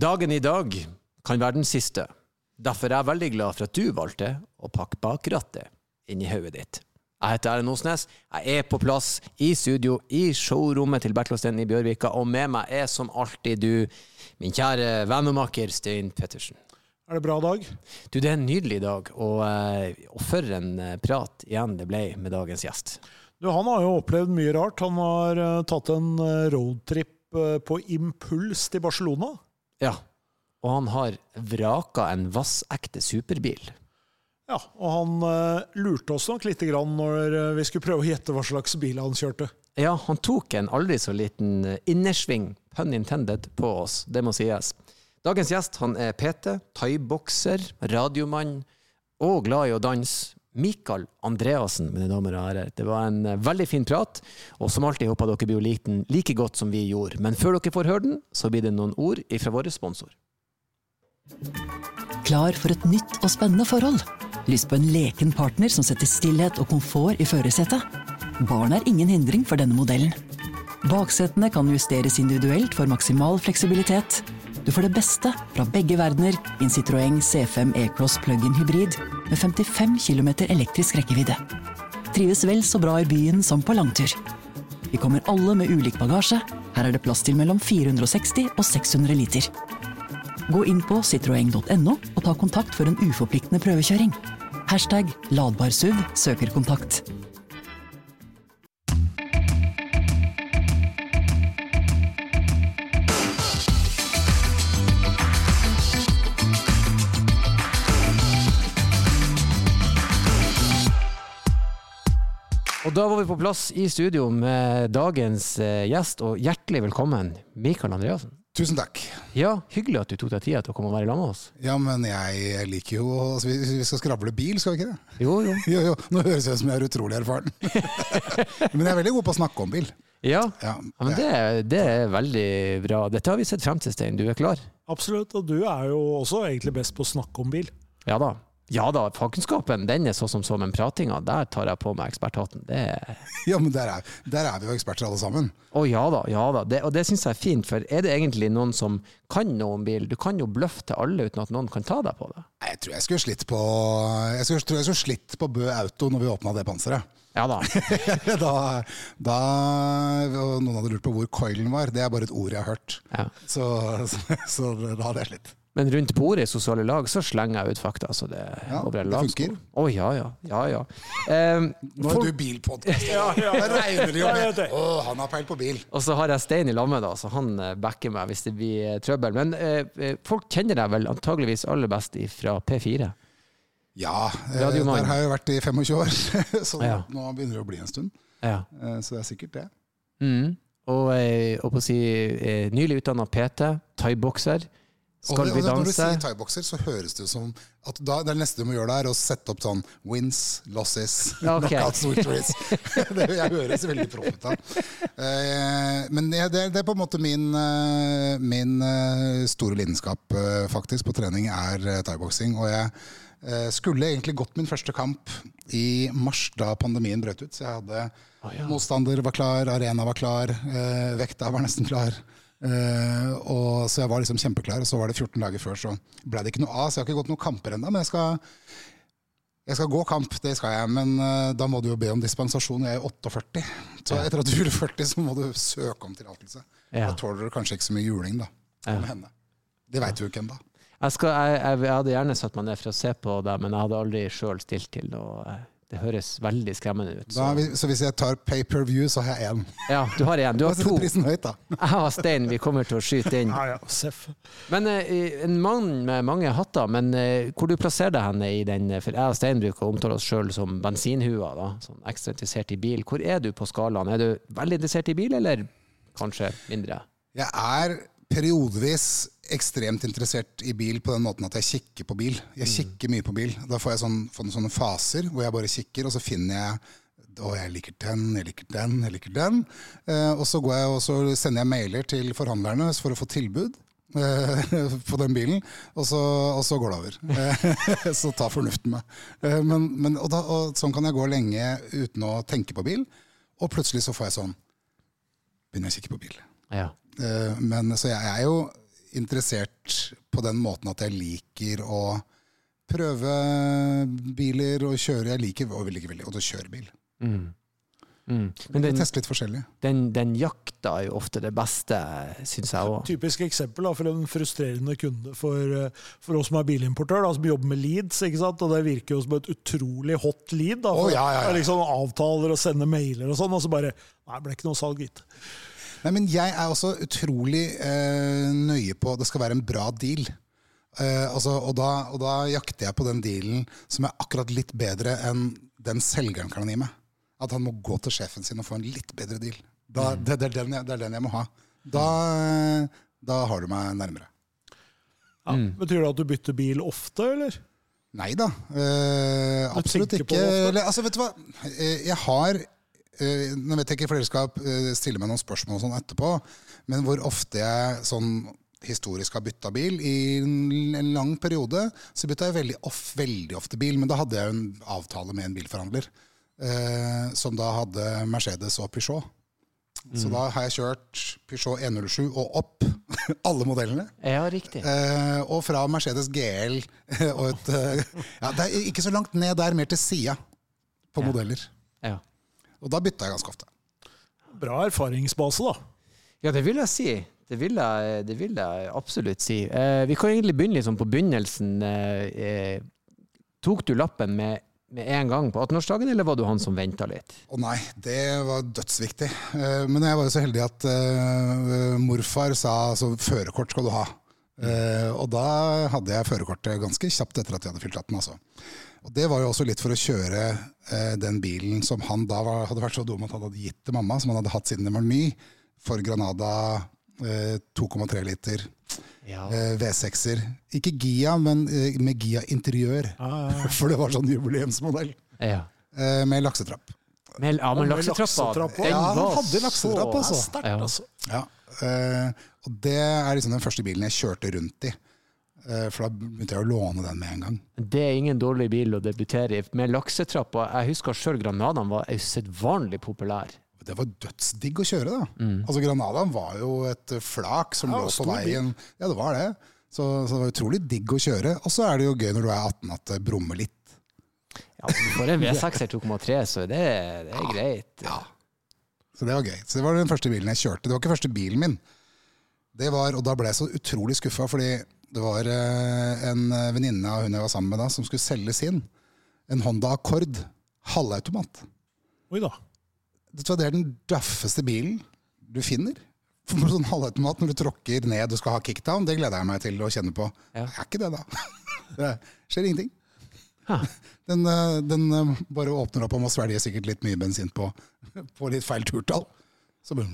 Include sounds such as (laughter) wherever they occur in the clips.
Dagen i dag kan være den siste. Derfor er jeg veldig glad for at du valgte å pakke bakrattet inn i hodet ditt. Jeg heter Erlend Osnes. Jeg er på plass i studio i showrommet til Bertlåsten i Bjørvika, og med meg er som alltid du, min kjære vennemaker Stein Pettersen. Er det bra dag? Du, det er en nydelig dag, og, eh, og for en eh, prat igjen det ble med dagens gjest. Du, han har jo opplevd mye rart. Han har uh, tatt en roadtrip på impuls til Barcelona. Ja, og han har vraka en vassekte superbil. Ja, og han uh, lurte oss nok litt grann når vi skulle prøve å gjette hva slags bil han kjørte. Ja, han tok en aldri så liten innersving, pun intended, på oss. Det må sies. Dagens gjest han er PT, thaibokser, radiomann og glad i å danse. Mikael Andreassen, mine damer og herrer. Det var en eh, veldig fin prat, og som alltid håper dere blir likt den like godt som vi gjorde. Men før dere får høre den, så blir det noen ord ifra vår sponsor. Klar for et nytt og spennende forhold? Lyst på en leken partner som setter stillhet og komfort i førersetet? Barn er ingen hindring for denne modellen. Baksetene kan justeres individuelt for maksimal fleksibilitet du får det beste fra begge verdener i en Citroën C5 E-Cross plug-in hybrid med 55 km elektrisk rekkevidde. Trives vel så bra i byen som på langtur. Vi kommer alle med ulik bagasje. Her er det plass til mellom 460 og 600 liter. Gå inn på citroeng.no og ta kontakt for en uforpliktende prøvekjøring. Hashtag ladbarsuv søker kontakt. Da var vi på plass i studio med dagens eh, gjest, og hjertelig velkommen, Mikael Andreassen. Tusen takk. Ja, Hyggelig at du tok deg tida til å komme og være sammen med oss. Ja, men jeg liker jo altså, Vi skal skravle bil, skal vi ikke det? Jo, jo. (laughs) jo, jo. Nå høres det ut som jeg er utrolig erfaren. (laughs) men jeg er veldig god på å snakke om bil. Ja, ja men det, det, er veldig bra. Dette har vi sett frem til, Stein. Du er klar? Absolutt. Og du er jo også egentlig best på å snakke om bil. Ja da. Ja da, fagkunnskapen den er så som så, men pratinga, der tar jeg på meg eksperthatten. Det... Ja, men der er, der er, vi jo eksperter alle sammen. Å ja da, ja da. Det, og det syns jeg er fint, for er det egentlig noen som kan noe om bil? Du kan jo bløffe til alle uten at noen kan ta deg på det. Jeg tror jeg skulle slitt på Jeg skulle, tror jeg skulle slitt på Bø Auto når vi åpna det panseret. Ja da. (laughs) da, da Noen hadde lurt på hvor coilen var. Det er bare et ord jeg har hørt. Ja. Så, så, så da hadde jeg slitt. Men rundt bordet i sosiale lag så slenger jeg ut fakta. Så det, ja, det funker. Å oh, ja, ja. ja, ja. Um, Nå er du bilpodkast. (laughs) ja, ja, ja. regner det jo med Å, han har peil på bil. Og så har jeg Stein i lammet, da, så han eh, backer meg hvis det blir uh, trøbbel. Men uh, folk kjenner deg vel antageligvis aller best fra P4? Ja, der har jeg jo vært i 25 år, (laughs) så ja. nå begynner det å bli en stund. Ja. Så det er sikkert det. Mm. Og, og på å si, nylig utdanna PT, thaibokser. Skal vi danse? Når du sier thaibokser, så høres det ut som at da, det neste du må gjøre, er å sette opp sånn wins, losses, (laughs) okay. knockouts, victories. (laughs) det, jeg høres veldig proff ut av. Eh, men det, det, er på en måte min, uh, min uh, store lidenskap faktisk på trening, er thaiboksing. Og jeg skulle egentlig gått min første kamp i mars, da pandemien brøt ut. Så jeg hadde oh, ja. motstander var klar, arena var klar, vekta var nesten klar. Uh, og Så jeg var liksom kjempeklar, og så var det 14 dager før, så ble det ikke noe av. Så jeg har ikke gått noen kamper ennå, men jeg skal, jeg skal gå kamp, det skal jeg. Men uh, da må du jo be om dispensasjon. Jeg er 48, så ja. etter at du fyller 40, så må du søke om tillatelse. Ja. Da tåler du kanskje ikke så mye juling, da. Ja. Det veit du ikke ennå. Jeg, jeg, jeg, hadde gjerne satt meg ned for å se på det, men jeg hadde aldri sjøl stilt til noe det høres veldig skremmende ut. Så, da, så hvis jeg tar pay per view, så har jeg én. Ja, du har én. Du har to. Prisen høyt, da. (laughs) Jeg har Stein, vi kommer til å skyte inn. Ja, ja, men uh, en mann med mange hatter, men uh, hvor du plasserer deg henne i den For jeg og Stein bruker å omtale oss sjøl som bensinhua, da, sånn ekstra interessert i bil. Hvor er du på skalaen? Er du veldig interessert i bil, eller kanskje mindre? Jeg er periodevis ekstremt interessert i bil på den måten at jeg kikker på bil. Jeg mm. kikker mye på bil. Da får jeg sånn, får sånne faser hvor jeg bare kikker, og så finner jeg å, jeg liker den, jeg liker den, jeg liker den. Eh, og, så jeg, og, så sender jeg mailer til forhandlerne for å få tilbud eh, (laughs) på den bilen, og så, og så går det over. (laughs) så tar fornuften meg. Eh, men, men, og, da, og sånn kan jeg gå lenge uten å tenke på bil, og plutselig så får jeg sånn Begynner jeg å kikke på bil. Ja. Eh, men så jeg er jo interessert på den måten at jeg liker å prøve biler og kjøre. Jeg liker og liker veldig godt å kjøre bil. Mm. Mm. Men den, teste litt forskjellig. Den, den, jakta er jo ofte det beste, syns jeg òg. Typisk eksempel da, for en frustrerende kunde for, eh, for oss som er bilimportør, da, som jobber med leads. ikke sant? Og Det virker jo som et utrolig hot lead. da, for, oh, ja, ja, ja. liksom Avtaler og sender mailer og sånn, og så bare Nei, det ble ikke noe salg, gitt. Nei, men Jeg er også utrolig eh, nøye på det skal være en bra deal. Eh, altså, og, da, og da jakter jeg på den dealen som er akkurat litt bedre enn den selgeren kan gi meg at han må gå til sjefen sin og få en litt bedre deal. Da, mm. det, det, er den jeg, det, er den jeg, må ha. Da, da har du meg nærmere. Ja, mm. Betyr det at du bytter bil ofte, eller? Nei da. Eh, absolutt ikke. Eller, altså, vet du hva? Eh, jeg har Nå vet jeg ikke, flere skal eh, stille meg noen spørsmål sånn etterpå, men hvor ofte jeg sånn historisk har bytta bil. I en lang periode så bytta jeg veldig, off, veldig ofte bil, men da hadde jeg jo en avtale med en bilforhandler eh, som da hadde Mercedes og Peugeot. Mm. Så da har jeg kjørt Peugeot 107 og opp (laughs) alle modellene. Ja, riktig. Eh, og fra Mercedes GL og et eh, Ja, det er ikke så langt ned der, mer til sida på ja. modeller. Ja. Og da bytta jeg ganske ofte. Bra erfaringsbase, da. Ja, det vil jeg si. Det vil jeg, det vil jeg absolutt si. Eh, vi kan egentlig begynne liksom på begynnelsen. Eh, eh tok du lappen med med en gang på 18-årsdagen, eller var du han som venta litt? Å nei, det var dødsviktig. Eh, men jeg var jo så heldig at uh, morfar sa altså førerkort skal du ha. Og da hadde jeg førerkortet ganske kjapt etter at jeg hadde fylt 18. Altså. Og det var jo også litt for å kjøre eh, den bilen som han da var, hadde vært så dum at han hadde gitt til mamma, som han hadde hatt siden den var ny, for Granada 2,3 liter ja. Eh, V6-er. Ikke Gia, men eh, med Gia interiør. Ah, ja. (laughs) For det var sånn jubileumsmodell. Ja. Eh, med laksetrapp. Med, ja, men laksetrappa Ja, han hadde laksetrapp, altså. Sterkt, altså. Ja. og det er liksom den første bilen jeg kjørte rundt i. For da begynte jeg å låne den med en gang. Det er ingen dårlig bil å debutere i. Med laksetrapp. Jeg husker sjøl Granadaen var usedvanlig populær. Det var dødsdigg å kjøre, da. Mm. Altså Granadaen var jo et flak som ja, lå på veien. Bil. Ja, det var det. Så, så, det var utrolig digg å kjøre. Og så er det jo gøy når du er 18 at det brummer litt. Ja, For en V6 2,3, så det, det er ja, greit. Ja. Så det var gøy. Så det var den første bilen jeg kjørte. Det var ikke første bilen min. Det var, Og da ble jeg så utrolig skuffa, fordi det var eh, en venninne av hun jeg var sammen med da, som skulle selge sin. En Honda Accord halvautomat. Oi da. Det er den daffeste bilen du finner. For sånn halvautomat når du tråkker ned og skal ha kickdown, det gleder jeg meg til å kjenne på. Ja. Det er ikke det, da. (laughs) Det skjer ingenting. (laughs) Den, eh, den, eh, bare åpner opp og må svelge sikkert litt mye bensin på, (laughs) på litt feil turtall. Så bare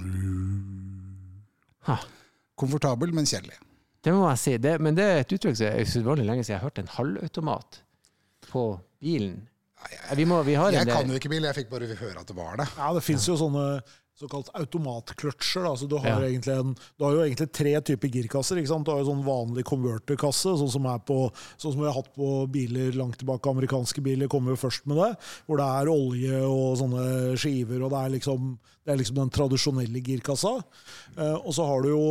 Komfortabel, men kjedelig. Det må jeg si. Det, men det er et uttrykk som er usedvanlig lenge siden jeg har hørt en halvautomat på bilen. Vi må, vi jeg kan jo ikke bil, jeg fikk bare høre at det var det. Ja, Det fins jo sånne såkalt automatkløtsjer. Altså du, har ja. du har jo egentlig tre typer girkasser. ikke sant? Du har jo sånn vanlig converterkasse, sånn som, er på, sånn som vi har hatt på biler langt tilbake. Amerikanske biler kommer jo først med det. Hvor det er olje og sånne skiver, og det er liksom, det er liksom den tradisjonelle girkassa. Eh, og så har du jo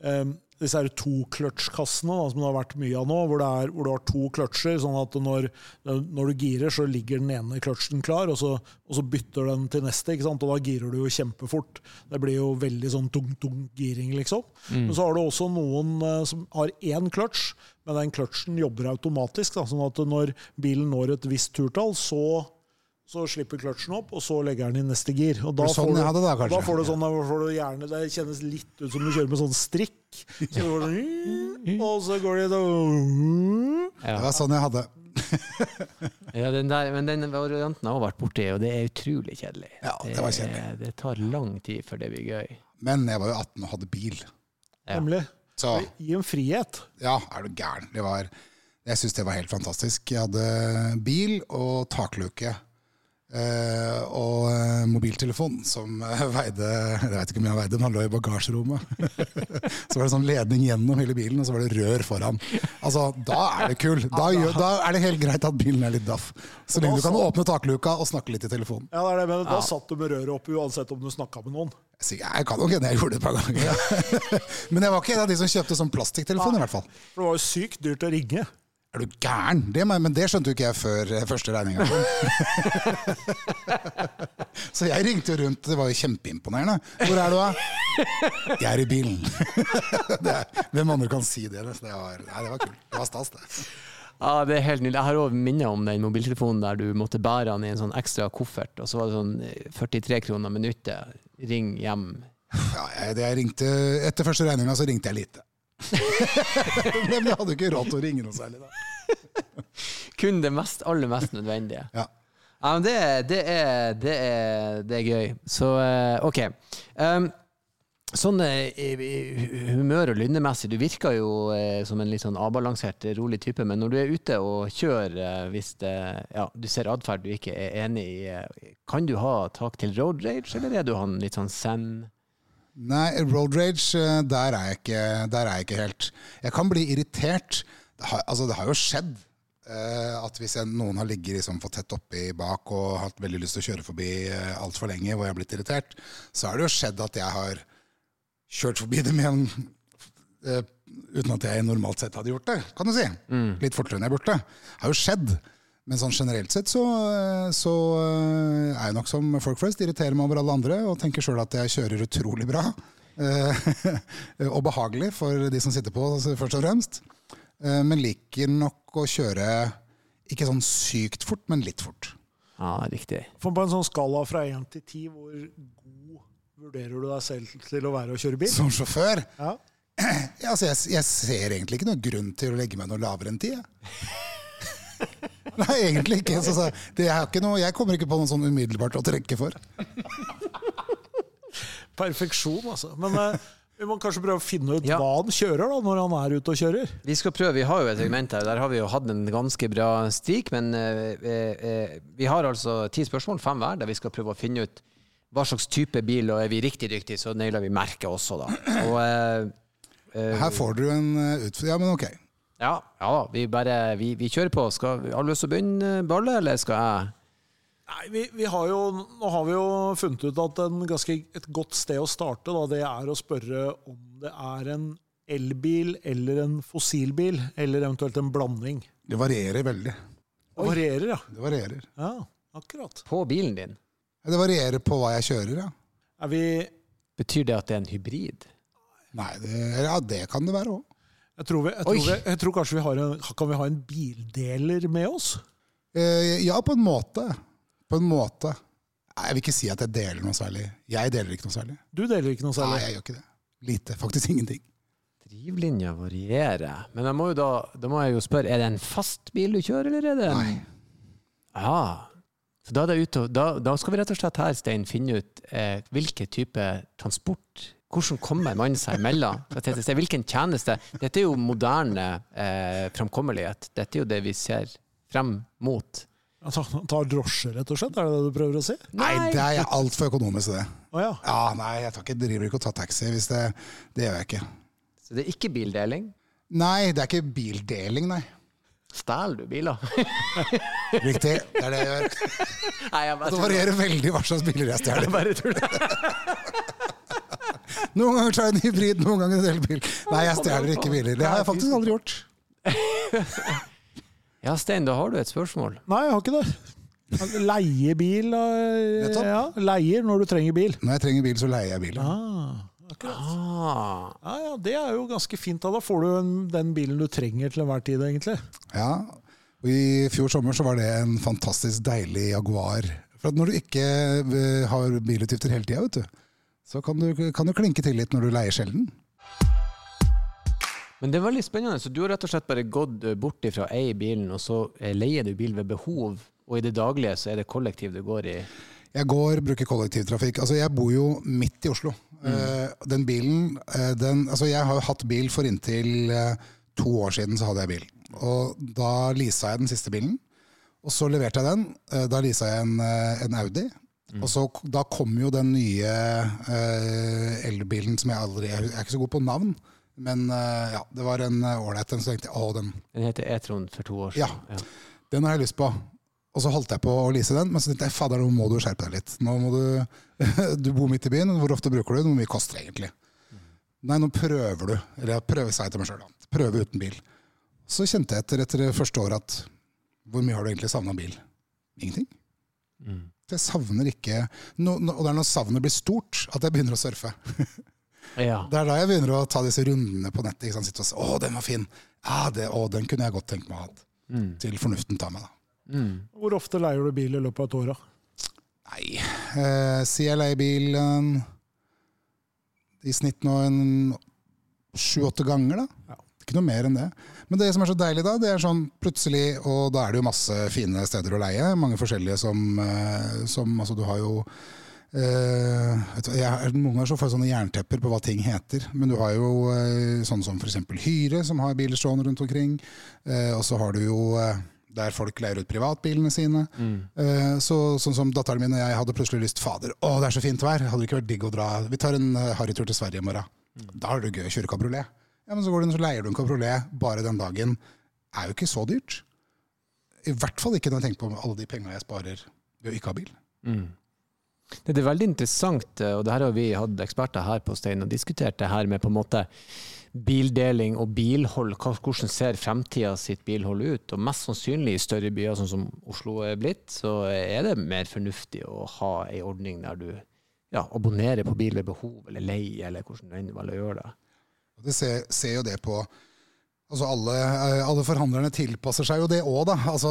eh, disse her to-kløtsjkassene som det har vært mye av nå, hvor, er, hvor, du har to kløtsjer. sånn at når, når, du girer, så ligger den ene kløtsjen klar, og så, og så, bytter den til neste. Og da girer du jo kjempefort. Det blir jo veldig sånn tung-tung giring, liksom. Mm. Men så har du også noen uh, som har én kløtsj, men den kløtsjen jobber automatisk. Da, sånn at når bilen når et visst turtall, så så slipper kløtsjen opp, og så legger den i neste gir. Og da, sånn, får, du, ja, da, da får du sånn, da får du gjerne, Det kjennes litt ut som du kjører med sånn strikk. Så og så går det ja. Det var sånn jeg hadde. ja, den der, men den varianten har jeg vært borti, og det er utrolig kjedelig. Ja, Det var kjedelig. Det, det tar lang tid før det blir gøy. Men jeg var jo 18 og hadde bil. Nemlig. Så, Gi en frihet. Ja, er du gæren. Det var, jeg syns det var helt fantastisk. Jeg hadde bil og takluke Uh, og uh, mobiltelefon som uh, veide Jeg vet ikke hvor mye han veide, men han lå i bagasjerommet. (laughs) så var det sånn ledning gjennom hele bilen, og så var det rør foran. Altså, Da er det kul! Da, da er det helt greit at bilen er litt daff. Så lenge du kan åpne takluka og snakke litt i telefonen. Ja, det er det, men Da satt du med røret oppe uansett om du snakka med noen. Jeg kan nok hende jeg gjorde det et par ganger. (laughs) Men jeg var ikke en av de som kjøpte sånn plastikktelefon. i hvert fall. For det var jo sykt dyrt å ringe. Er du gæren? Det, men det skjønte jo ikke jeg før eh, første regninga. (laughs) så jeg ringte jo rundt. Det var jo kjempeimponerende. Hvor er du, da? Jeg er i bilen. (laughs) er, hvem andre kan si det? Det var, nei, det var kult. Det var stas, det. Ja, det er helt nydelig. Jeg har òg minner om den mobiltelefonen der du måtte bære den i en sånn ekstra koffert, og så var det sånn 43 eh, kroner minuttet. Ring hjem. Ja, jeg, jeg ringte, etter første regninga så ringte jeg lite. (laughs) Men jeg hadde jo ikke råd til å ringe noe særlig, da. (laughs) Kun det mest, aller mest nødvendige. (laughs) Ja. ja men det, det, er, det, er, det, er, gøy. Så eh, OK. Um, Sånn humør- og lynnemessig, du virker jo eh, som en litt sånn avbalansert, rolig type, men når du er ute og kjører, eh, hvis det, ja, du ser atferd du ikke er enig i, eh, kan du ha tak til road rage, eller er du han litt sånn zen? Nei, road rage, eh, der er, jeg ikke, der er jeg ikke helt. Jeg kan bli irritert. Det har, altså, det har jo skjedd uh, at hvis jeg, noen har ligget liksom for tett oppi bak og hatt veldig lyst til å kjøre forbi uh, altfor lenge, hvor jeg har blitt irritert, så har det jo skjedd at jeg har kjørt forbi dem igjen uh, uten at jeg normalt sett hadde gjort det, kan du si. Mm. Litt fortere enn jeg burde. Det har jo skjedd. Men sånn generelt sett så, så, eh, er jeg nok som folk flest. Irriterer meg over alle andre og tenker sjøl at jeg kjører utrolig bra. Eh, (laughs) og behagelig for de som sitter på, først og fremst. Eh, men liker nok å kjøre ikke sånn sykt fort, men litt fort. Ja, riktig. For på en sånn skala fra 1 til 10, hvor god vurderer du deg selv til å være å kjøre bil? Som sjåfør? Ja. (clears throat) Ja, altså jeg, jeg, ser egentlig ikke noen grunn til å legge meg noe lavere enn 10. (laughs) Nei, egentlig ikke. Så, så, ikke noe, jeg kommer ikke på noe sånn umiddelbart å trekke for. Perfeksjon, altså. Men eh, vi må kanskje prøve å finne ut ja. hva han kjører da, når han er ute og kjører. Vi skal prøve, vi har jo et segment her, der har vi jo hatt en ganske bra stik. Men eh, eh, eh, vi har altså ti spørsmål, fem hver, der vi skal prøve å finne ut hva slags type bil, og er vi riktig dyktige, så nailer vi merket også, da. Og, eh, eh, her får du en utfordring. Ja, men ok. Ja, ja vi bare vi, vi, kjører på. Skal alle lyst til å begynne, Balle, eller skal jeg? Nei, vi, vi, har jo, Nå har vi jo funnet ut at ganske, et godt sted å starte da, det er å spørre om det er en elbil eller en fossilbil, eller eventuelt en blanding. Det varierer veldig. Det varierer, ja. Det varierer. Ja, akkurat. På bilen din? Det varierer på hva jeg kjører, ja. Er vi Betyr det at det er en hybrid? Nei, det, ja, det kan det være òg. Jeg tror, vi, jeg, tror vi, jeg tror, kanskje vi har en, kan vi ha en bildeler med oss? Eh, ja, på en måte. På en måte. Nei, Jeg vil ikke si at jeg deler noe særlig. Jeg deler ikke noe særlig. Du deler ikke noe særlig? Nei, jeg gjør ikke det. Lite. Faktisk ingenting. Drivlinja varierer. Men jeg må jo da, da må jeg jo spørre, er det en fast bil du kjører, eller er det en Nei. Ja. Så da, ute, da, da, skal vi rett og slett her, Stein, finne ut eh, hvilken type transport hvordan kommer man seg imellom? Hvilken tjeneste? Dette er jo moderne eh, framkommelighet. Dette er jo det vi ser frem mot. Ta, ta drosje, rett og slett? Er det det du prøver å si? Nei, det er altfor økonomisk, det. Oh, ja. ja. nei, jeg ikke, driver ikke og tar taxi. Hvis det, det gjør jeg ikke. Så det er ikke bildeling? Nei, det er ikke bildeling, nei. Stjeler du biler? (laughs) Riktig. Det er det jeg gjør. Nei, jeg det varierer veldig hva slags biler jeg stjeler. Noen ganger tar jeg en hybrid, noen ganger en elbil. Nei, jeg stjeler ikke biler. Det har jeg faktisk aldri gjort. (laughs) Ja, Stein, da har du et spørsmål. Nei, jeg har ikke det. Leie bil ja, Leier når du trenger bil. Når jeg trenger bil, så leier jeg bil. Ah, ah. Ja, ja, det er jo ganske fint. Da, da får du den bilen du trenger til enhver tid, egentlig. Ja, og I fjor sommer så var det en fantastisk deilig Jaguar. For at når du ikke eh, har bilutgifter hele tida, vet du, så kan du, kan du klinke til litt når du leier sjelden. Men det er veldig spennende. Så du har rett og slett bare gått bort ifra fra eie bilen, og så eh, leier du bil ved behov, og i det daglige så er det kollektiv du går i? Jeg går, bruker kollektivtrafikk. Altså, jeg bor jo midt i Oslo. Mm. Uh, den bilen den, Altså, jeg har hatt bil for inntil to år siden, så hadde jeg bil. Og da leasa jeg den siste bilen. Og så leverte jeg den. Eh, da leasa jeg en, eh, en Audi. Mm. Og så, Da kom jo den nye uh, elbilen som jeg aldri Jeg er ikke så god på navn. Men uh, ja, det var en ålreit en. Så tenkte jeg å, den Den heter E-tron for to år siden. Ja, ja, den har jeg lyst på. Og så holdt jeg på å lease den, men så tenkte jeg fader, nå må du skjerpe deg litt. Nå må Du (laughs) du bor midt i byen, hvor ofte bruker du? Hvor mye koster det egentlig? Mm. Nei, nå prøver du. Eller jeg prøver, sa jeg til meg sjøl. Prøve uten bil. Så kjente jeg etter, etter det første året at hvor mye har du egentlig savna bil? Ingenting. Mm. Jeg savner ikke no, no, Og det er når savnet blir stort, at jeg begynner å surfe. (laughs) ja. Det er da jeg begynner å ta disse rundene på nettet. Ikke sant? Sitte og si 'Å, den var fin'. Ja, det, å, den kunne jeg godt tenkt meg å ha. Mm. Til fornuften tar meg, da. Mm. Hvor ofte leier du bil i løpet av et år? da? Nei, eh, si jeg leier bil eh, i snitt nå en sju-åtte ganger, da. Ja. Ikke noe mer enn det. Men det som er så deilig da, det er sånn plutselig Og da er det jo masse fine steder å leie. Mange forskjellige som, eh, som Altså, du har jo Uh, jeg, noen ganger så får jeg sånne jerntepper på hva ting heter. Men du har jo uh, sånne som f.eks. Hyre, som har biler stående rundt omkring. Uh, og så har du jo der folk leier ut privatbilene sine. Mm. så, sånn som datteren min og jeg hadde plutselig lyst Fader, å, det er så fint vær! Hadde det ikke vært digg å dra Vi tar en harrytur til Sverige i morgen. Mm. Da er det gøy å kjøre kabriolet. Ja, men så du så leier du en kabriolet bare den dagen. er jo ikke så dyrt. I hvert fall ikke når jeg tenker på alle de pengene jeg sparer ved å ikke ha bil. Mm. Det er veldig interessant, eh, og det her har vi hatt eksperter her på Stein og diskutert det her med på en måte bildeling og bilhold. Hvordan ser fremtida sitt bilhold ut? Og mest sannsynlig i større byer sånn som Oslo er blitt, så er det mer fornuftig å ha ei ordning der du ja, abonnerer på bil ved behov, eller leie, eller hvordan du enn velger å gjøre det. Det ser, ser jo det på Altså alle, eh, alle, forhandlerne tilpasser seg jo det òg, da. Altså,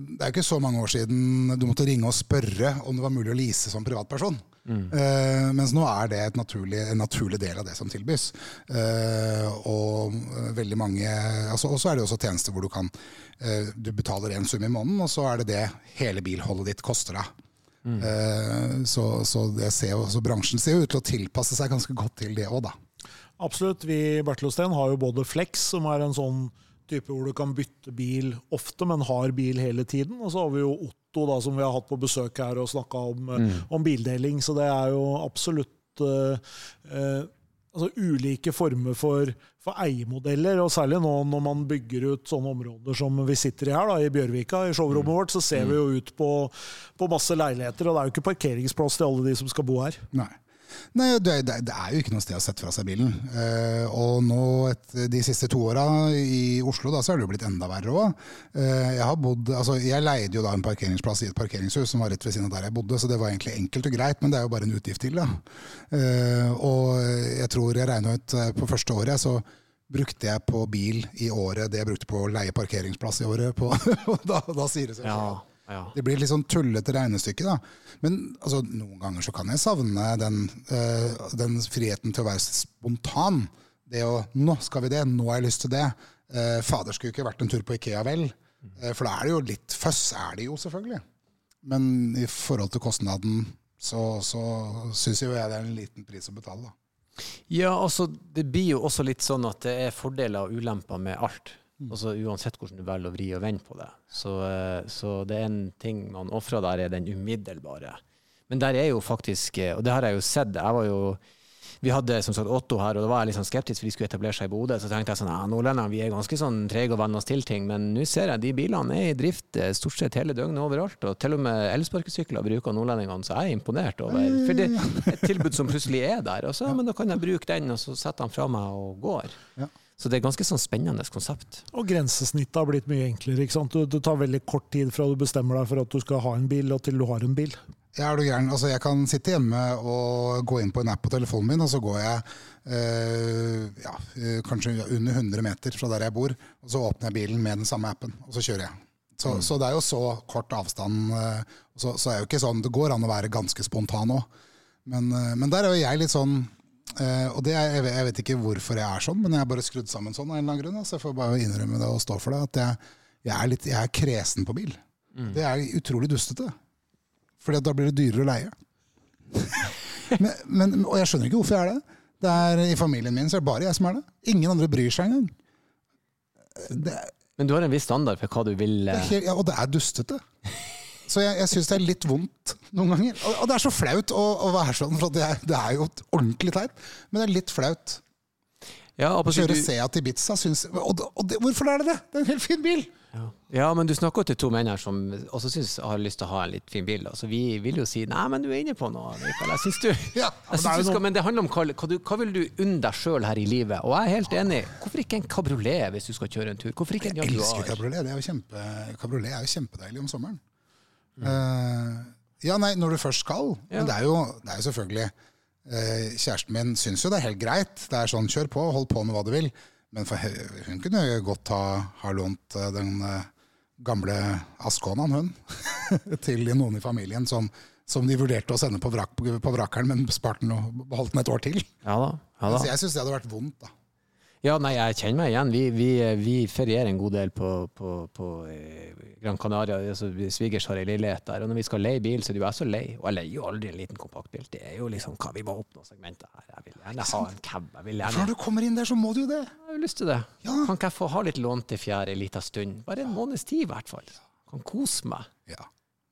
det er ikke så mange år siden du måtte ringe og spørre om det var mulig å lease som privatperson. Mm. Uh, mens nå er det naturlig, en naturlig del av det som tilbys. Uh, og veldig mange altså, Og så er det også tjenester hvor du kan uh, Du betaler én sum i måneden, og så er det det hele bilholdet ditt koster deg. Mm. så, så, ser bransjen ser jo ut til å tilpasse seg ganske godt til det òg, da. Absolutt. Vi i Bertelsten har jo både Flex, som er en sånn type hvor du kan bytte bil ofte, men har bil hele tiden. Og så har vi jo Otto, da, som vi har hatt på besøk her og snakka om, mm. om, bildeling. Så det er jo absolutt uh, uh, altså ulike former for, for, eiemodeller. Og særlig nå når man bygger ut sånne områder som vi sitter i her, da, i Bjørvika, i showrommet mm. vårt, så ser mm. vi jo ut på, på masse leiligheter. Og det er jo ikke parkeringsplass til alle de som skal bo her. Nei. Nei, det, det, det, er jo ikke noe sted å sette fra seg bilen. Eh, og nå, et, de siste to åra i Oslo, da, så er det jo blitt enda verre òg. Eh, jeg har bodd, altså, jeg leide jo da en parkeringsplass i et parkeringshus som var rett ved siden av der jeg bodde, så det var egentlig enkelt og greit, men det er jo bare en utgift til. da. Eh, og jeg tror jeg regna ut eh, på første året, så brukte jeg på bil i året det jeg brukte på å leie parkeringsplass i året. På, (laughs) da, da sier det seg selv. Ja. Det blir litt sånn tullete regnestykke. da. Men altså, noen ganger så kan jeg savne den, uh, den, friheten til å være spontan. Det å 'Nå skal vi det. Nå har jeg lyst til det.' Uh, fader, skulle ikke vært en tur på Ikea, vel? Uh, for da er det jo litt føss, er det jo selvfølgelig. Men i forhold til kostnaden så, så syns jo jeg det er en liten pris å betale, da. Ja, altså det blir jo også litt sånn at det er fordeler og ulemper med alt. Mm. Altså Uansett hvordan du velger å vri og vende på det. Så, eh, så det er en ting man ofrer der, er den umiddelbare. Men der er jo faktisk, eh, og det har jeg jo sett, jeg var jo vi hadde som sagt Otto her, og da var jeg litt sånn skeptisk, for de skulle etablere seg i Bodø. Så tenkte jeg sånn, ja, nordlendingene vi er ganske sånn trege og venner oss til ting, men nå ser jeg de bilene er i drift eh, stort sett hele døgnet overalt. Og til og med elsparkesykler bruker nordlendingene, så jeg er imponert over. For det er et tilbud som plutselig er der. Og så, ja, men da kan jeg bruke den, og så setter han fra meg og går. Ja. Så det er ganske sånn spennende konsept. Og grensesnittet har blitt mye enklere. ikke sant? Det tar veldig kort tid fra du bestemmer deg for at du skal ha en bil, og til du har en bil. Ja, er du gæren. Altså, jeg kan sitte hjemme og gå inn på en app på telefonen min, og så går jeg øh, ja, eh, kanskje under 100 meter fra der jeg bor, og så åpner jeg bilen med den samme appen, og så kjører jeg. Så, mm. så det er jo så kort avstand. Eh, så, så, er jo ikke sånn, Det går an å være ganske spontan òg. Men, men der er jo jeg litt sånn Uh, og det er, jeg, jeg, vet, ikke hvorfor jeg er sånn, men jeg er bare skrudd sammen sånn. av en eller annen grunn, Så jeg får bare innrømme det og stå for det. At jeg, jeg, er, litt, jeg er, kresen på bil. Mm. Det er utrolig dustete. For da blir det dyrere å leie. (laughs) men, men, og jeg skjønner ikke hvorfor jeg er det. det er, I familien min så er det bare jeg som er det. Ingen andre bryr seg engang. Det, Men du har en viss standard for hva du vil uh... helt, ja, Og det er dustete. (laughs) Så jeg, jeg syns det er litt vondt noen ganger. Og, og det er så flaut å, å være sånn, for det er, det er, jo ordentlig teit. Men det er litt flaut. Ja, å kjøre Seat Ibiza syns og, og det, Hvorfor er det det? Det er en helt fin bil! Ja. ja, men du snakker til to menn her som også synes, har lyst til å ha en litt fin bil. Så vi vil jo si nei, men du er inne på noe. Mikael. Jeg synes du, (laughs) ja, jeg det du skal, Men det handler om hva, hva, du, hva vil du unne deg sjøl her i livet? Og jeg er helt enig. Hvorfor ikke en kabriolet hvis du skal kjøre en tur? Hvorfor ikke en Jaguar? Jeg elsker kabriolet. Jo kjempe, kabriolet er jo kjempedeilig om sommeren. Mm. Uh, ja, nei, når du først skal. Ja. Men det er, jo, det er jo selvfølgelig uh, Kjæresten min syns jo det er helt greit. Det er sånn, kjør på, hold på med hva du vil. Men for, hun kunne jo godt ha, ha lånt uh, den gamle Askonaen, hun, (laughs) til noen i familien som, som, de vurderte å sende på, vrak, på vrakeren, men sparte den og beholdt den et år til. Ja da, ja da. Så jeg syns det hadde vært vondt. da. Ja, nei, jeg kjenner meg igjen. Vi, vi, vi ferierer en god del på, på, på eh, Gran Canaria. Altså, svigers har ei leilighet der. Og når vi skal leie bil, så er det jo jeg så lei. Og jeg leier jo aldri en liten kompaktbil. Det er jo liksom hva vi må oppnå segmentet her. Jeg vil gjerne ha en cab. Jeg vil gjerne... Når du kommer inn der, så må du jo det. Jeg har lyst til det. Ja. Kan ikke jeg få ha litt lånte fjær ei lita stund? Bare en måneds tid, i hvert fall. Kan kose meg. Ja.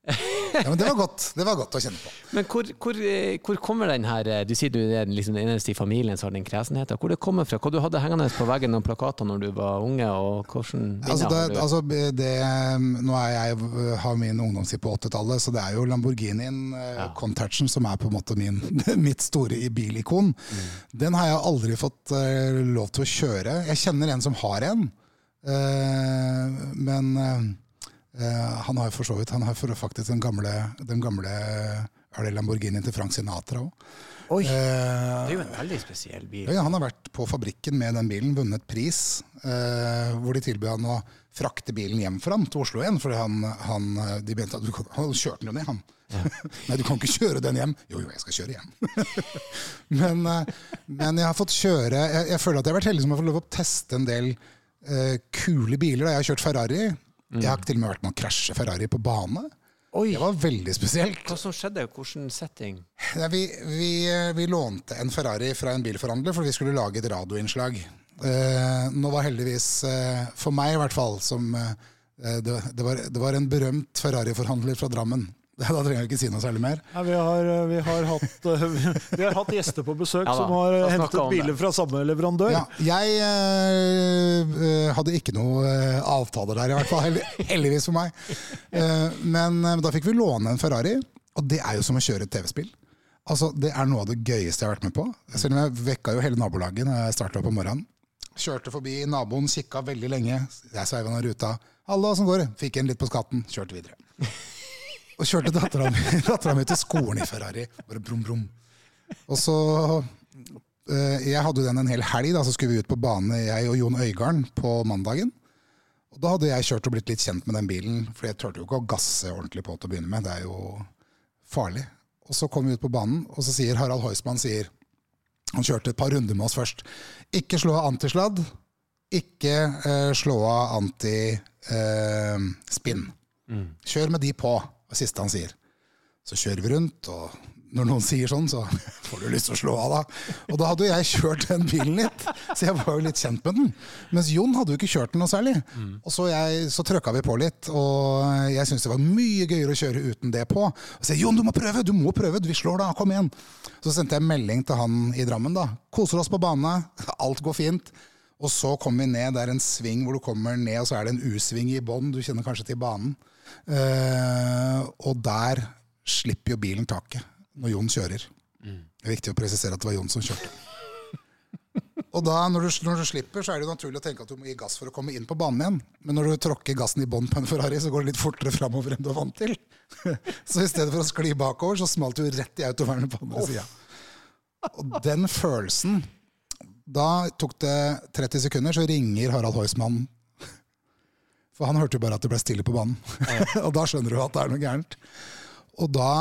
Ja, men det var godt Det var godt å kjenne på. Men hvor, hvor, eh, hvor kommer den her eh, Du sier du er liksom den eneste i familien som har den kresenheten. Hvor det kommer fra? Hva du hadde hengende på veggen noen plakater når du var unge? og hvordan altså det, altså det, Nå er jeg, har min ungdomstid på 80-tallet, så det er jo Lamborghinien eh, ja. Contaction som er på en måte min, (laughs) mitt store bilikon. Mm. Den har jeg aldri fått lov til å kjøre. Jeg kjenner en som har en, men Eh, han har for så vidt han har faktisk den gamle, den gamle er det Lamborghinien til Frank Sinatra òg. Oi, eh, det er jo en veldig spesiell bil. Ja, han har vært på fabrikken med den bilen, vunnet pris. Eh, hvor de tilbød han å frakte bilen hjem for ham til Oslo igjen. For han, han, de mente at du, han kjørte den jo ned, han. Ja. (laughs) Nei, du kan ikke kjøre den hjem. Jo, jo, jeg skal kjøre hjem. (laughs) men, men, jeg har fått kjøre Jeg, jeg føler at jeg har vært heldig som har fått lov å teste en del uh, kule biler. Jeg har kjørt Ferrari. Mm. Jeg har til og med vært med å krasje Ferrari på bane. Oi. Det var veldig spesielt. Hva som skjedde? Hvilken setting? Ja, vi, vi, vi, lånte en Ferrari fra en bilforhandler for vi skulle lage et radioinnslag. Eh, nå var heldigvis, eh, for meg i hvert fall, som eh, det, det, var, det, var, en berømt Ferrari-forhandler fra Drammen (laughs) Da trenger jeg ikke si noe særlig mer. Nei, vi, har, eh, vi, har hatt, (laughs) eh, vi, har, hatt, gjester på besøk ja, som har hentet biler fra samme leverandør. Ja, jeg øh, hadde ikke noe avtaler der, i hvert fall. (laughs) Heldigvis for meg. Uh, men da fikk vi låne en Ferrari, og det er jo som å kjøre et TV-spill. Altså, Det er noe av det gøyeste jeg har vært med på. Selv om jeg vekka jo hele nabolaget når jeg starta på morgenen. Kjørte forbi naboen, kikka veldig lenge. Jeg sveiva ned ruta. 'Hallo, åssen går det?' Fikk en litt på skatten, kjørte videre. Og kjørte dattera mi, (laughs) til skolen i Ferrari. Bare brum, brum. Og så eh, Jeg hadde den en hel helg, da, så skulle vi ut på bane, jeg og Jon Øigarden, på mandagen. Og Da hadde jeg kjørt og blitt litt kjent med den bilen, for jeg turte jo ikke å gasse ordentlig på til å begynne med. Det er jo farlig. Og så kom vi ut på banen, og så sier Harald Heusmann sier, Han kjørte et par runder med oss først. Ikke slå av antisladd. Ikke eh, slå av antispinn. Eh, mm. Kjør med de på det siste han sier. Så kjører vi rundt, og når noen sier sånn, så (laughs) får du lyst til å slå av, da. Og da hadde jo jeg kjørt den bilen litt, så jeg var jo litt kjent med den. Mens Jon hadde jo ikke kjørt den noe særlig. Og så, jeg, så trøkka vi på litt, og jeg syntes det var mye gøyere å kjøre uten det på. Og så Jon, du må prøve! Du må prøve! Vi slår da! Kom igjen! Så sendte jeg melding til han i Drammen, da. Koser oss på bane, (laughs) alt går fint. Og så kommer vi ned, det er en sving hvor du kommer ned, og så er det en U-sving i bånn. Du kjenner kanskje til banen. Uh, og der slipper jo bilen taket når Jon kjører. Mm. Det er viktig å presisere at det var Jon som kjørte. (laughs) Og da, når du, når du, slipper, så er det jo naturlig å tenke at du må gi gass for å komme inn på banen igjen. Men når du tråkker gassen i bånn på en Ferrari, så går det litt fortere framover enn du er vant til. (laughs) Så i stedet for å skli bakover, så smalt du rett i autovernet på andre sida. Og den følelsen Da tok det 30 sekunder, så ringer Harald Heusmann for han hørte jo bare at det ble stille på banen. (laughs) og da skjønner du at det er noe gærent. Og da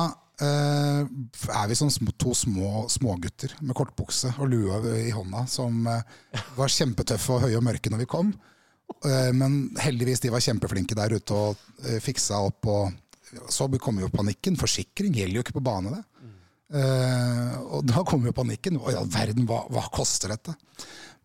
eh, er vi som to små smågutter med kortbukse og lue i hånda, som eh, var kjempetøffe og høye og mørke når vi kom. Eh, men heldigvis de var kjempeflinke der ute og eh, fiksa opp. Og så kommer jo panikken. Forsikring gjelder jo ikke på bane, det. Mm. og da kommer jo panikken. Å ja, verden, hva, hva koster dette?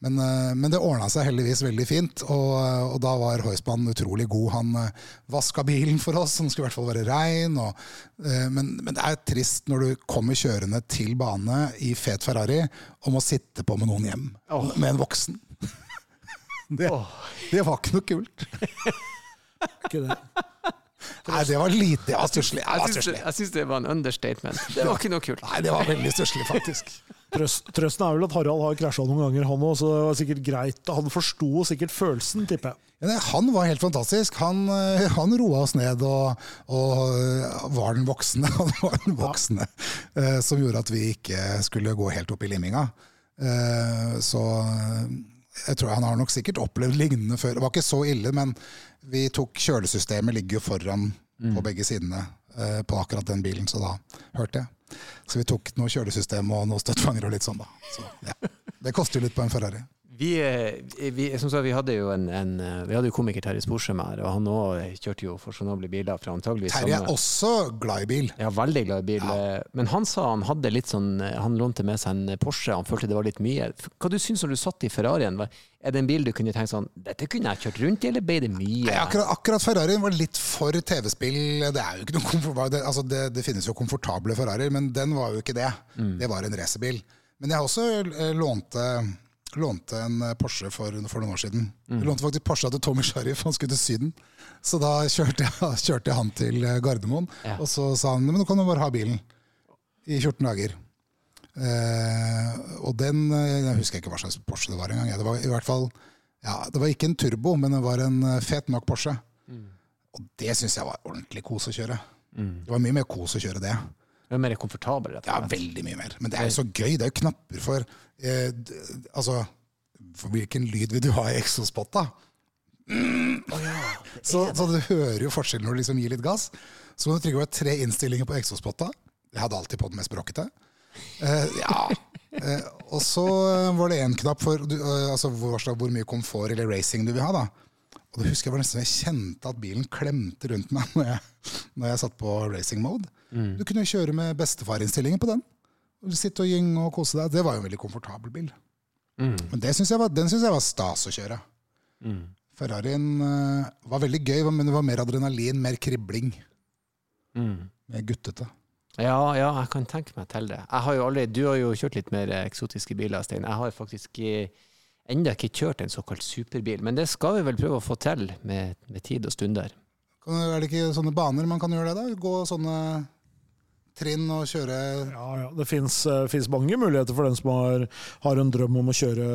Men, eh, men, det ordna seg heldigvis veldig fint, og, og da var Heusmann utrolig god. Han uh, vaska bilen for oss, den skulle i hvert fall være rein. Og, men, men, det er trist når du kommer kjørende til bane i fet Ferrari og må sitte på med noen hjem. Oh. Med en voksen. (laughs) det, oh. det, var ikke noe kult. (laughs) ikke det. Nei, det var lite. Det stusslig. Jeg syns det var en understatement. Det var ikke noe kult. Nei, det var veldig stusslig, faktisk. Trøsten er vel at Harald har krasja noen ganger, han òg. Så det var sikkert greit. Han forsto sikkert følelsen, tipper jeg. Ja, han var helt fantastisk. Han, eh, han roa oss ned og, og, eh, var den voksne, (laughs) han var den voksne ja. Eh, som gjorde at vi ikke skulle gå helt opp i limminga. Så jeg tror han har nok sikkert opplevd lignende før. Det var ikke så ille, men vi tok kjølesystemet ligger jo foran mm. på begge sidene på akkurat den bilen, så da hørte jeg. Så vi tok noe kjølesystem og noe støttfanger og litt sånn, da. Så, ja. Det koster jo litt på en Ferrari. Vi, eh, vi, som sagt, vi hadde jo en, en eh, vi hadde jo komiker Terje Sporsem her, og han òg kjørte jo fasjonable biler. fra antageligvis Terje er også glad i bil. Ja, veldig glad i bil. Ja. Men han sa han hadde litt sånn Han lånte med seg en Porsche, han følte det var litt mye. Hva du syns når du satt i Ferrarien? Er det en bil du kunne tenkt sånn Dette kunne jeg kjørt rundt i, eller ble det mye? Nei, akkurat, akkurat, Ferrarien var litt for TV-spill. Det er jo ikke noe det, altså det, det, finnes jo komfortable Ferrarier, men den var jo ikke det. Mm. Det var en racerbil. Men jeg har også eh, lånte lånte en Porsche for, for noen år siden. Mm. Jeg lånte faktisk Porsche til Tommy Sharif, han skulle til Syden. Så da kjørte jeg, (laughs) kjørte jeg han til eh, Gardermoen, ja. og så sa han men nå kan du bare ha bilen i 14 dager. Eh, og den eh, Jeg husker ikke hva slags Porsche det var engang. Det var i hvert fall, ja, det var ikke en turbo, men det var en fet nok Porsche. Mm. Og det syns jeg var ordentlig kos å kjøre. Mm. Det var mye mer kos å kjøre det. Det er mer komfortabel? Rett og slett. Ja, veldig mye mer. Men det er jo så gøy. Det er jo knapper for eh, Altså, for hvilken lyd vil du ha i eksospotta? Mm. Oh, ja. så, så, du hører jo forskjellen når du liksom gir litt gass. Så må du trykke på tre innstillinger på eksospotta. Jeg hadde alltid på den mest bråkete. Eh, ja. Eh, og så var det én knapp for du, eh, altså, hvor, hvor, mye komfort eller racing du vil ha. da. Og det husker Jeg var nesten jeg kjente at bilen klemte rundt meg når jeg, når jeg satt på racing mode. Mm. Du kunne kjøre med bestefarinnstillingen på den. Sitte og gynge og kose deg. Det var jo en veldig komfortabel bil. Mm. Men synes var, den syns jeg var stas å kjøre. Mm. Ferrarien uh, var veldig gøy, men det var mer adrenalin, mer kribling. Mm. Mer guttete. Ja, ja, jeg kan tenke meg til det. Har aldri, du har jo kjørt litt mer eksotiske biler, Stein. Jeg har faktisk ennå ikke kjørt en såkalt superbil, men det skal vi vel prøve å få til med, med tid og stunder. Er det ikke sånne baner man kan gjøre det, da? Gå sånne trinn og kjøre Ja, ja. Det fins uh, mange muligheter for den som har, har, en drøm om å kjøre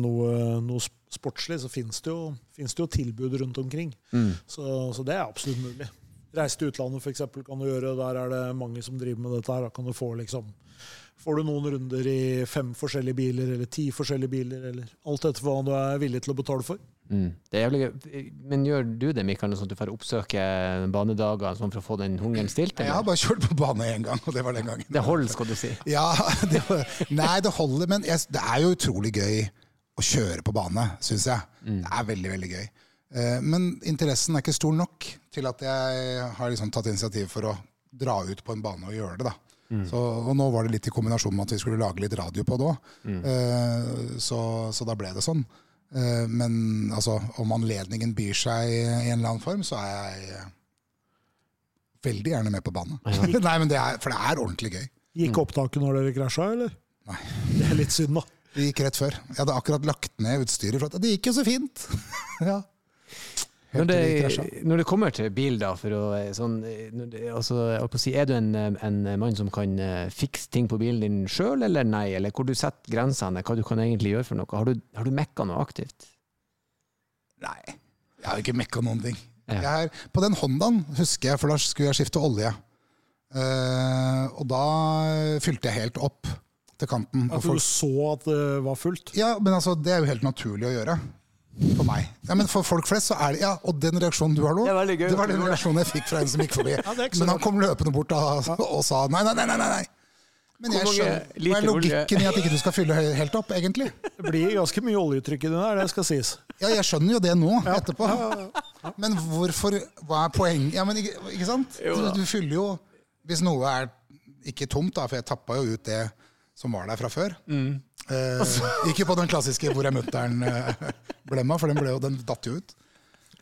noe, noe sportslig. Så fins det, det, jo tilbud rundt omkring. Mm. Så, så, det er absolutt mulig. Reise til utlandet f.eks. kan du gjøre. Der er det mange som driver med dette. her. Da kan du få liksom Får du noen runder i fem forskjellige biler eller ti forskjellige biler, eller alt etter hva du er villig til å betale for. Mm. Jævlig, men gjør du det, Mikael, sånn at du får oppsøke banedager sånn for å få den hungeren stilt? Eller? Jeg har bare kjørt på bane én gang, og det var den gangen. Det holder, skal du si? Ja, det, Nei, det holder, men jeg, det er jo utrolig gøy å kjøre på bane, syns jeg. Mm. Det er veldig, veldig gøy. Eh, men interessen er ikke stor nok til at jeg har liksom tatt initiativ for å dra ut på en bane og gjøre det. da. Mm. Så, og nå var det litt i kombinasjon med at vi skulle lage litt radio på det òg. Mm. Uh, så, så, da ble det sånn. Uh, men altså, om anledningen byr seg i en eller annen form, så er jeg veldig gjerne med på banen. Ja. (laughs) Nei, men det er, for det er ordentlig gøy. Gikk opptaket når dere krasja, eller? Nei. (laughs) Det er litt synd, da. Det gikk rett før. Jeg hadde akkurat lagt ned utstyret. For at det gikk jo så fint! (laughs) ja. Når det, når det, kommer til bil, da, for å, eh, sånn, eh, det, altså, si, er du en, eh, en, mann som kan fikse ting på bilen din sjøl, eller nei? Eller hvor du setter grensene, hva du kan egentlig gjøre for noe? Har du, har du mekka noe aktivt? Nei, jeg har ikke mekka noen ting. Ja. Er, på den Hondaen husker jeg, for da skulle jeg skifte olje. Uh, og da fylte jeg helt opp til kanten. At du så at det var fullt? Ja, men altså, det er jo helt naturlig å gjøre for meg. Ja, men for folk flest så er det Ja, og den reaksjonen du har nå, det, det var den reaksjonen jeg fikk fra en som gikk forbi. (laughs) Ja, men han kom løpende bort og, og sa nei, nei, nei. nei, nei. Men jeg skjønner, Hva er logikken i at ikke du skal fylle helt opp, egentlig? Det blir ganske mye oljetrykk i den der, det skal sies. Ja, jeg skjønner jo det nå, etterpå. Men hvorfor Hva er poenget? Ja, men ikke, ikke sant? Du, du, fyller jo Hvis noe er ikke tomt, da, for jeg tappa jo ut det som var der fra før. Mm. Eh, ikke på den klassiske 'hvor er mutter'n'-blemma, for den, ble den datt jo ut.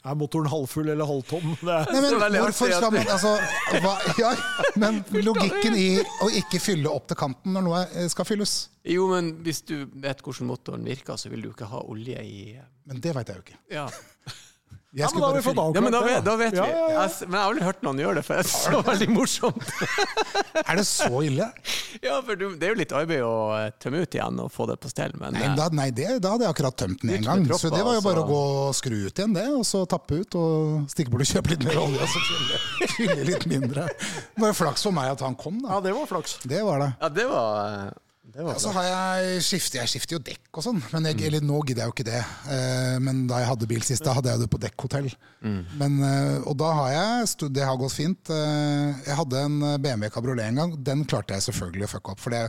Er motoren halvfull eller halvtom? (laughs) Nei, men, hvorfor skal man altså, hva, ja, Men logikken i å ikke fylle opp til kanten når noe skal fylles Jo, men hvis du vet hvordan motoren virker, så vil du ikke ha olje i Men det veit jeg jo ikke. Ja. Ja, men da har vi fått avklart ja, men da vet, da vet ja, vi. Ja, jeg, men jeg har vel hørt noen gjøre det, for det er så veldig morsomt. (laughs) er det så ille? Ja, for du, det er jo litt arbeid å eh, tømme ut igjen og få det på stell. Men, nei, da, nei det, da hadde jeg akkurat tømt den en gang. så det var jo bare å gå og skru ut igjen det, og så tappe ut og stikke bort og kjøpe litt mer olje og så fylle, fylle litt mindre. Det var jo flaks for meg at han kom, da. Ja, det var flaks. Det var det. Ja, det var... Ja, så har jeg skiftet, jeg skifter jo dekk og sånn, men jeg, mm. eller, nå gidder jeg jo ikke det. Eh, men da jeg hadde bil sist, da hadde jeg det på dekkhotell. Mm. Men, eh, og da har jeg Det har gått fint. Eh, jeg hadde en BMW kabriolet en gang. Den klarte jeg selvfølgelig å fucke opp. For det,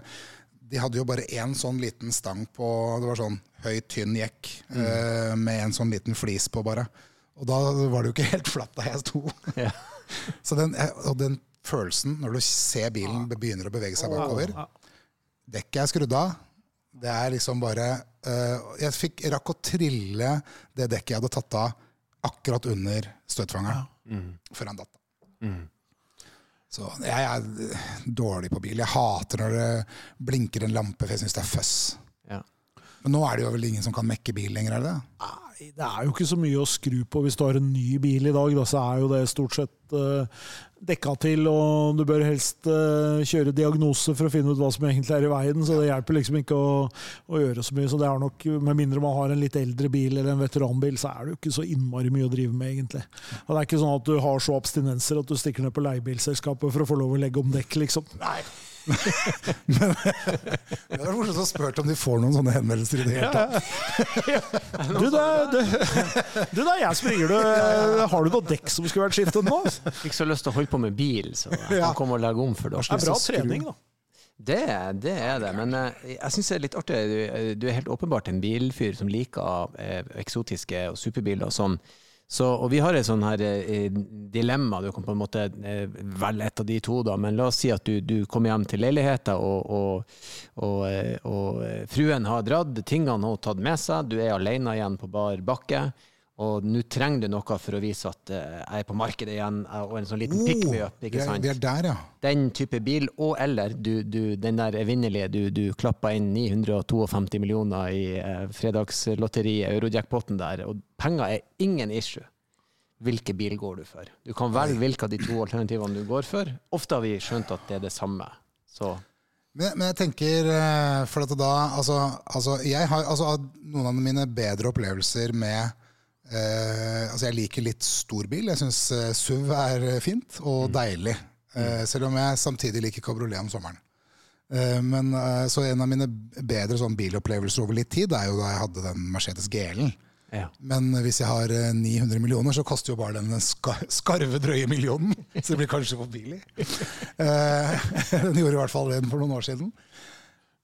de hadde jo bare én sånn liten stang på Det var sånn høy, tynn jekk mm. eh, med en sånn liten flis på, bare. Og da var det jo ikke helt flatt da jeg sto. (laughs) Yeah. så den, og den følelsen når du ser bilen begynner å bevege seg bakover dekket er skrudd av. Det er liksom bare uh, Jeg fikk, rakk å trille det dekket jeg hadde tatt av, akkurat under støtfangeren. Ja. Mm. Før han datt. Mm. Så jeg er dårlig på bil. Jeg hater når det blinker en lampe, for jeg syns det er føss. Ja. Men nå er det jo vel ingen som kan mekke bil lenger, er det? Nei, det er jo ikke så mye å skru på hvis du har en ny bil i dag. Da, så er jo det stort sett uh, dekka til, og du bør helst uh, kjøre diagnose for å finne ut hva som egentlig er i veien. Så det hjelper liksom ikke å, å gjøre så mye. Så det er nok, Med mindre man har en litt eldre bil eller en veteranbil, så er det jo ikke så innmari mye å drive med, egentlig. Og det er ikke sånn at du har så abstinenser at du stikker ned på leiebilselskapet for å få lov å legge om dekk, liksom. Nei. Men det hadde vært morsomt å spørre om de får noen sånne henvendelser i det hele tatt. du, da, du, du da, jeg springer du. Har du noe dekk som skulle vært skiftet nå? Ikke så lyst til å holde på med bil, så jeg kan komme og legge om for det. Det er bra trening, da. Det, det, er det, men uh, jeg syns det er litt artig. Du, du, er helt åpenbart en bilfyr som liker uh, eksotiske og superbiler og sånn. Så, og vi har et sånn her eh, dilemma. Du kan på en måte eh, velge et av de to, da. Men la oss si at du, du kommer hjem til leiligheten, og, og, og, eh, og, eh, fruen har dratt, tingene har tatt med seg, du er alene igjen på bar bakke. Og nå trenger du noe for å vise at uh, jeg er på markedet igjen, og en sånn liten oh, pick me up. ikke sant? Det er der, ja. Den type bil, og eller du, du, den der evinnelige du, du klappa inn 952 millioner i uh, fredagslotteriet, eurojackpoten der, og penger er ingen issue. Hvilken bil går du for? Du kan velge hvilke av de to alternativene du går for. Ofte har vi skjønt at det er det samme. Så men, men, jeg tenker eh, For da Altså, altså jeg har altså, noen av mine bedre opplevelser med Eh, altså jeg liker litt stor bil. Jeg syns eh, SUV er fint og mm. deilig. Eh, selv om jeg samtidig liker kabriolet om sommeren. Eh, men, eh, så en av mine bedre sånn bilopplevelser over litt tid er jo da jeg hadde den Mercedes GL-en. Ja. Men hvis jeg har 900 eh, millioner, så koster jo bare den skarve, drøye millionen. Så det blir kanskje for billig. (laughs) (laughs) den gjorde i hvert fall det for noen år siden.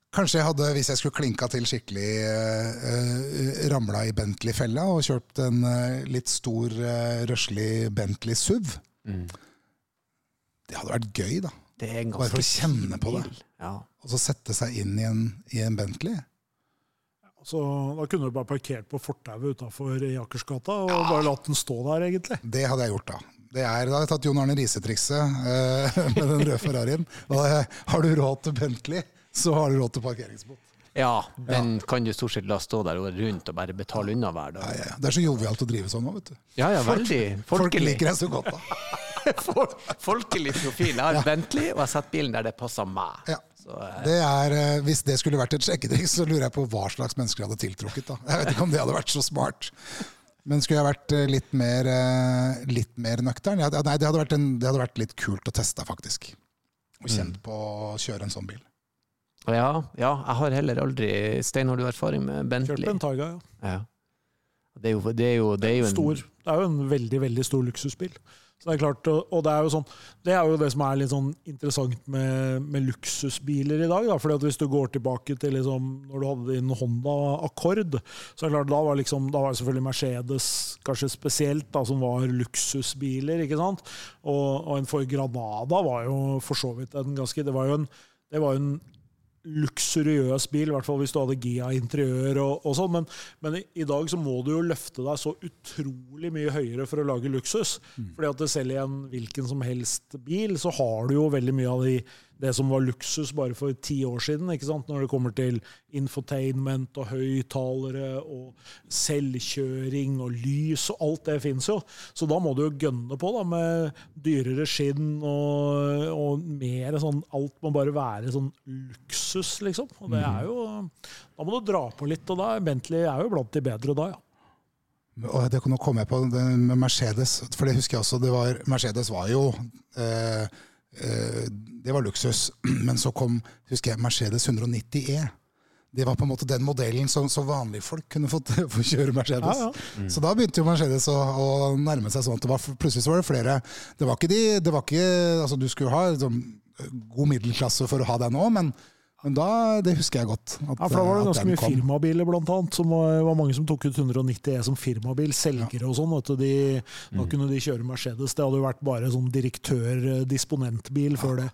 Kanskje jeg hadde, hvis jeg skulle klinka til skikkelig, uh, uh, ramla i Bentley-fella og kjørt en uh, litt stor, uh, røslig Bentley SUV. Mm. Det hadde vært gøy, da. Bare for å kjenne på det. Ja. Og så sette seg inn i en, i en Bentley. Så Da kunne du bare parkert på fortauet utafor Jakersgata og ja. bare latt den stå der, egentlig. Det hadde jeg gjort, da. Det er, da hadde jeg tatt Jon Arne Riise-trikset (laughs) med den røde Ferrarien. Da har du råd til Bentley så har du råd til parkeringsbot. Ja, men ja. kan du stort sett la stå der og rundt og bare betale unna hver dag? Ja, ja. Det er så jovialt å drive sånn nå, vet du. Ja, ja, veldig. Folkelig. Folk liker deg så godt, da. (laughs) Folkelig profil. Jeg har. Bentley, og jeg satt bilen der det passer meg. Ja. Så, eh. det er, eh, hvis det skulle vært et sjekketriks, så lurer jeg på hva slags mennesker jeg hadde tiltrukket. da. Jeg vet ikke om det hadde vært så smart. Men skulle jeg vært eh, litt mer, litt mer nøktern? Nei, det hadde, en, det hadde, vært litt kult å teste, faktisk. Og kjent mm. på å kjøre en sånn bil. Ja, ja, jeg har heller aldri Stein, har du erfaring med Bentley? Kjørt Bentayga, ja. ja. Det er jo, det er jo, det er en stor, Det er jo en veldig, veldig stor luksusbil. Så det er klart, og det er jo sånn, det er jo det som er litt sånn interessant med, med luksusbiler i dag. Da, fordi at Hvis du går tilbake til liksom, når du hadde din Honda Accord, så er det klart, da var, liksom, da var selvfølgelig Mercedes kanskje spesielt, da, som var luksusbiler. ikke sant? Og, og en Ford Granada var jo for så vidt en ganske Det var jo en, det var en luksuriøs bil, i hvert fall hvis du hadde Gia-interiør og, og sånn. Men, men i, i, dag så må du jo løfte deg så utrolig mye høyere for å lage luksus. Mm. Fordi at selv i en hvilken som helst bil så har du jo veldig mye av de det som var luksus bare for ti år siden, ikke sant? når det kommer til infotainment og høyttalere og selvkjøring og lys og alt det fins jo. Så da må du jo gønne på da, med dyrere skinn og, og mer sånn Alt må bare være sånn luksus, liksom. Og det er jo Da må du dra på litt, og da Bentley er jo blant de bedre da, ja. Og det, kom jeg på med Mercedes, for det husker jeg også. Var, Mercedes var jo Eh, det var luksus. (clears throat) Men så kom husker jeg, Mercedes 190 E. Det var på en måte den modellen som så vanlige folk kunne fått (laughs) få kjøre Mercedes. Ja, ja. Mm. Så da begynte jo Mercedes å, å, nærme seg sånn at det var, plutselig så var det flere. Det var ikke de, det var ikke, altså Du skulle ha liksom, god middelklasse for å ha den òg, men men da, det husker jeg godt. At, ja, for Da var det ganske mye kom. firmabiler, blant annet. Som var, var, mange som tok ut 190 E som firmabil. Selgere ja. og sånn. De, da mm. kunne de kjøre Mercedes. Det hadde jo vært bare sånn direktør-disponentbil ja. før det.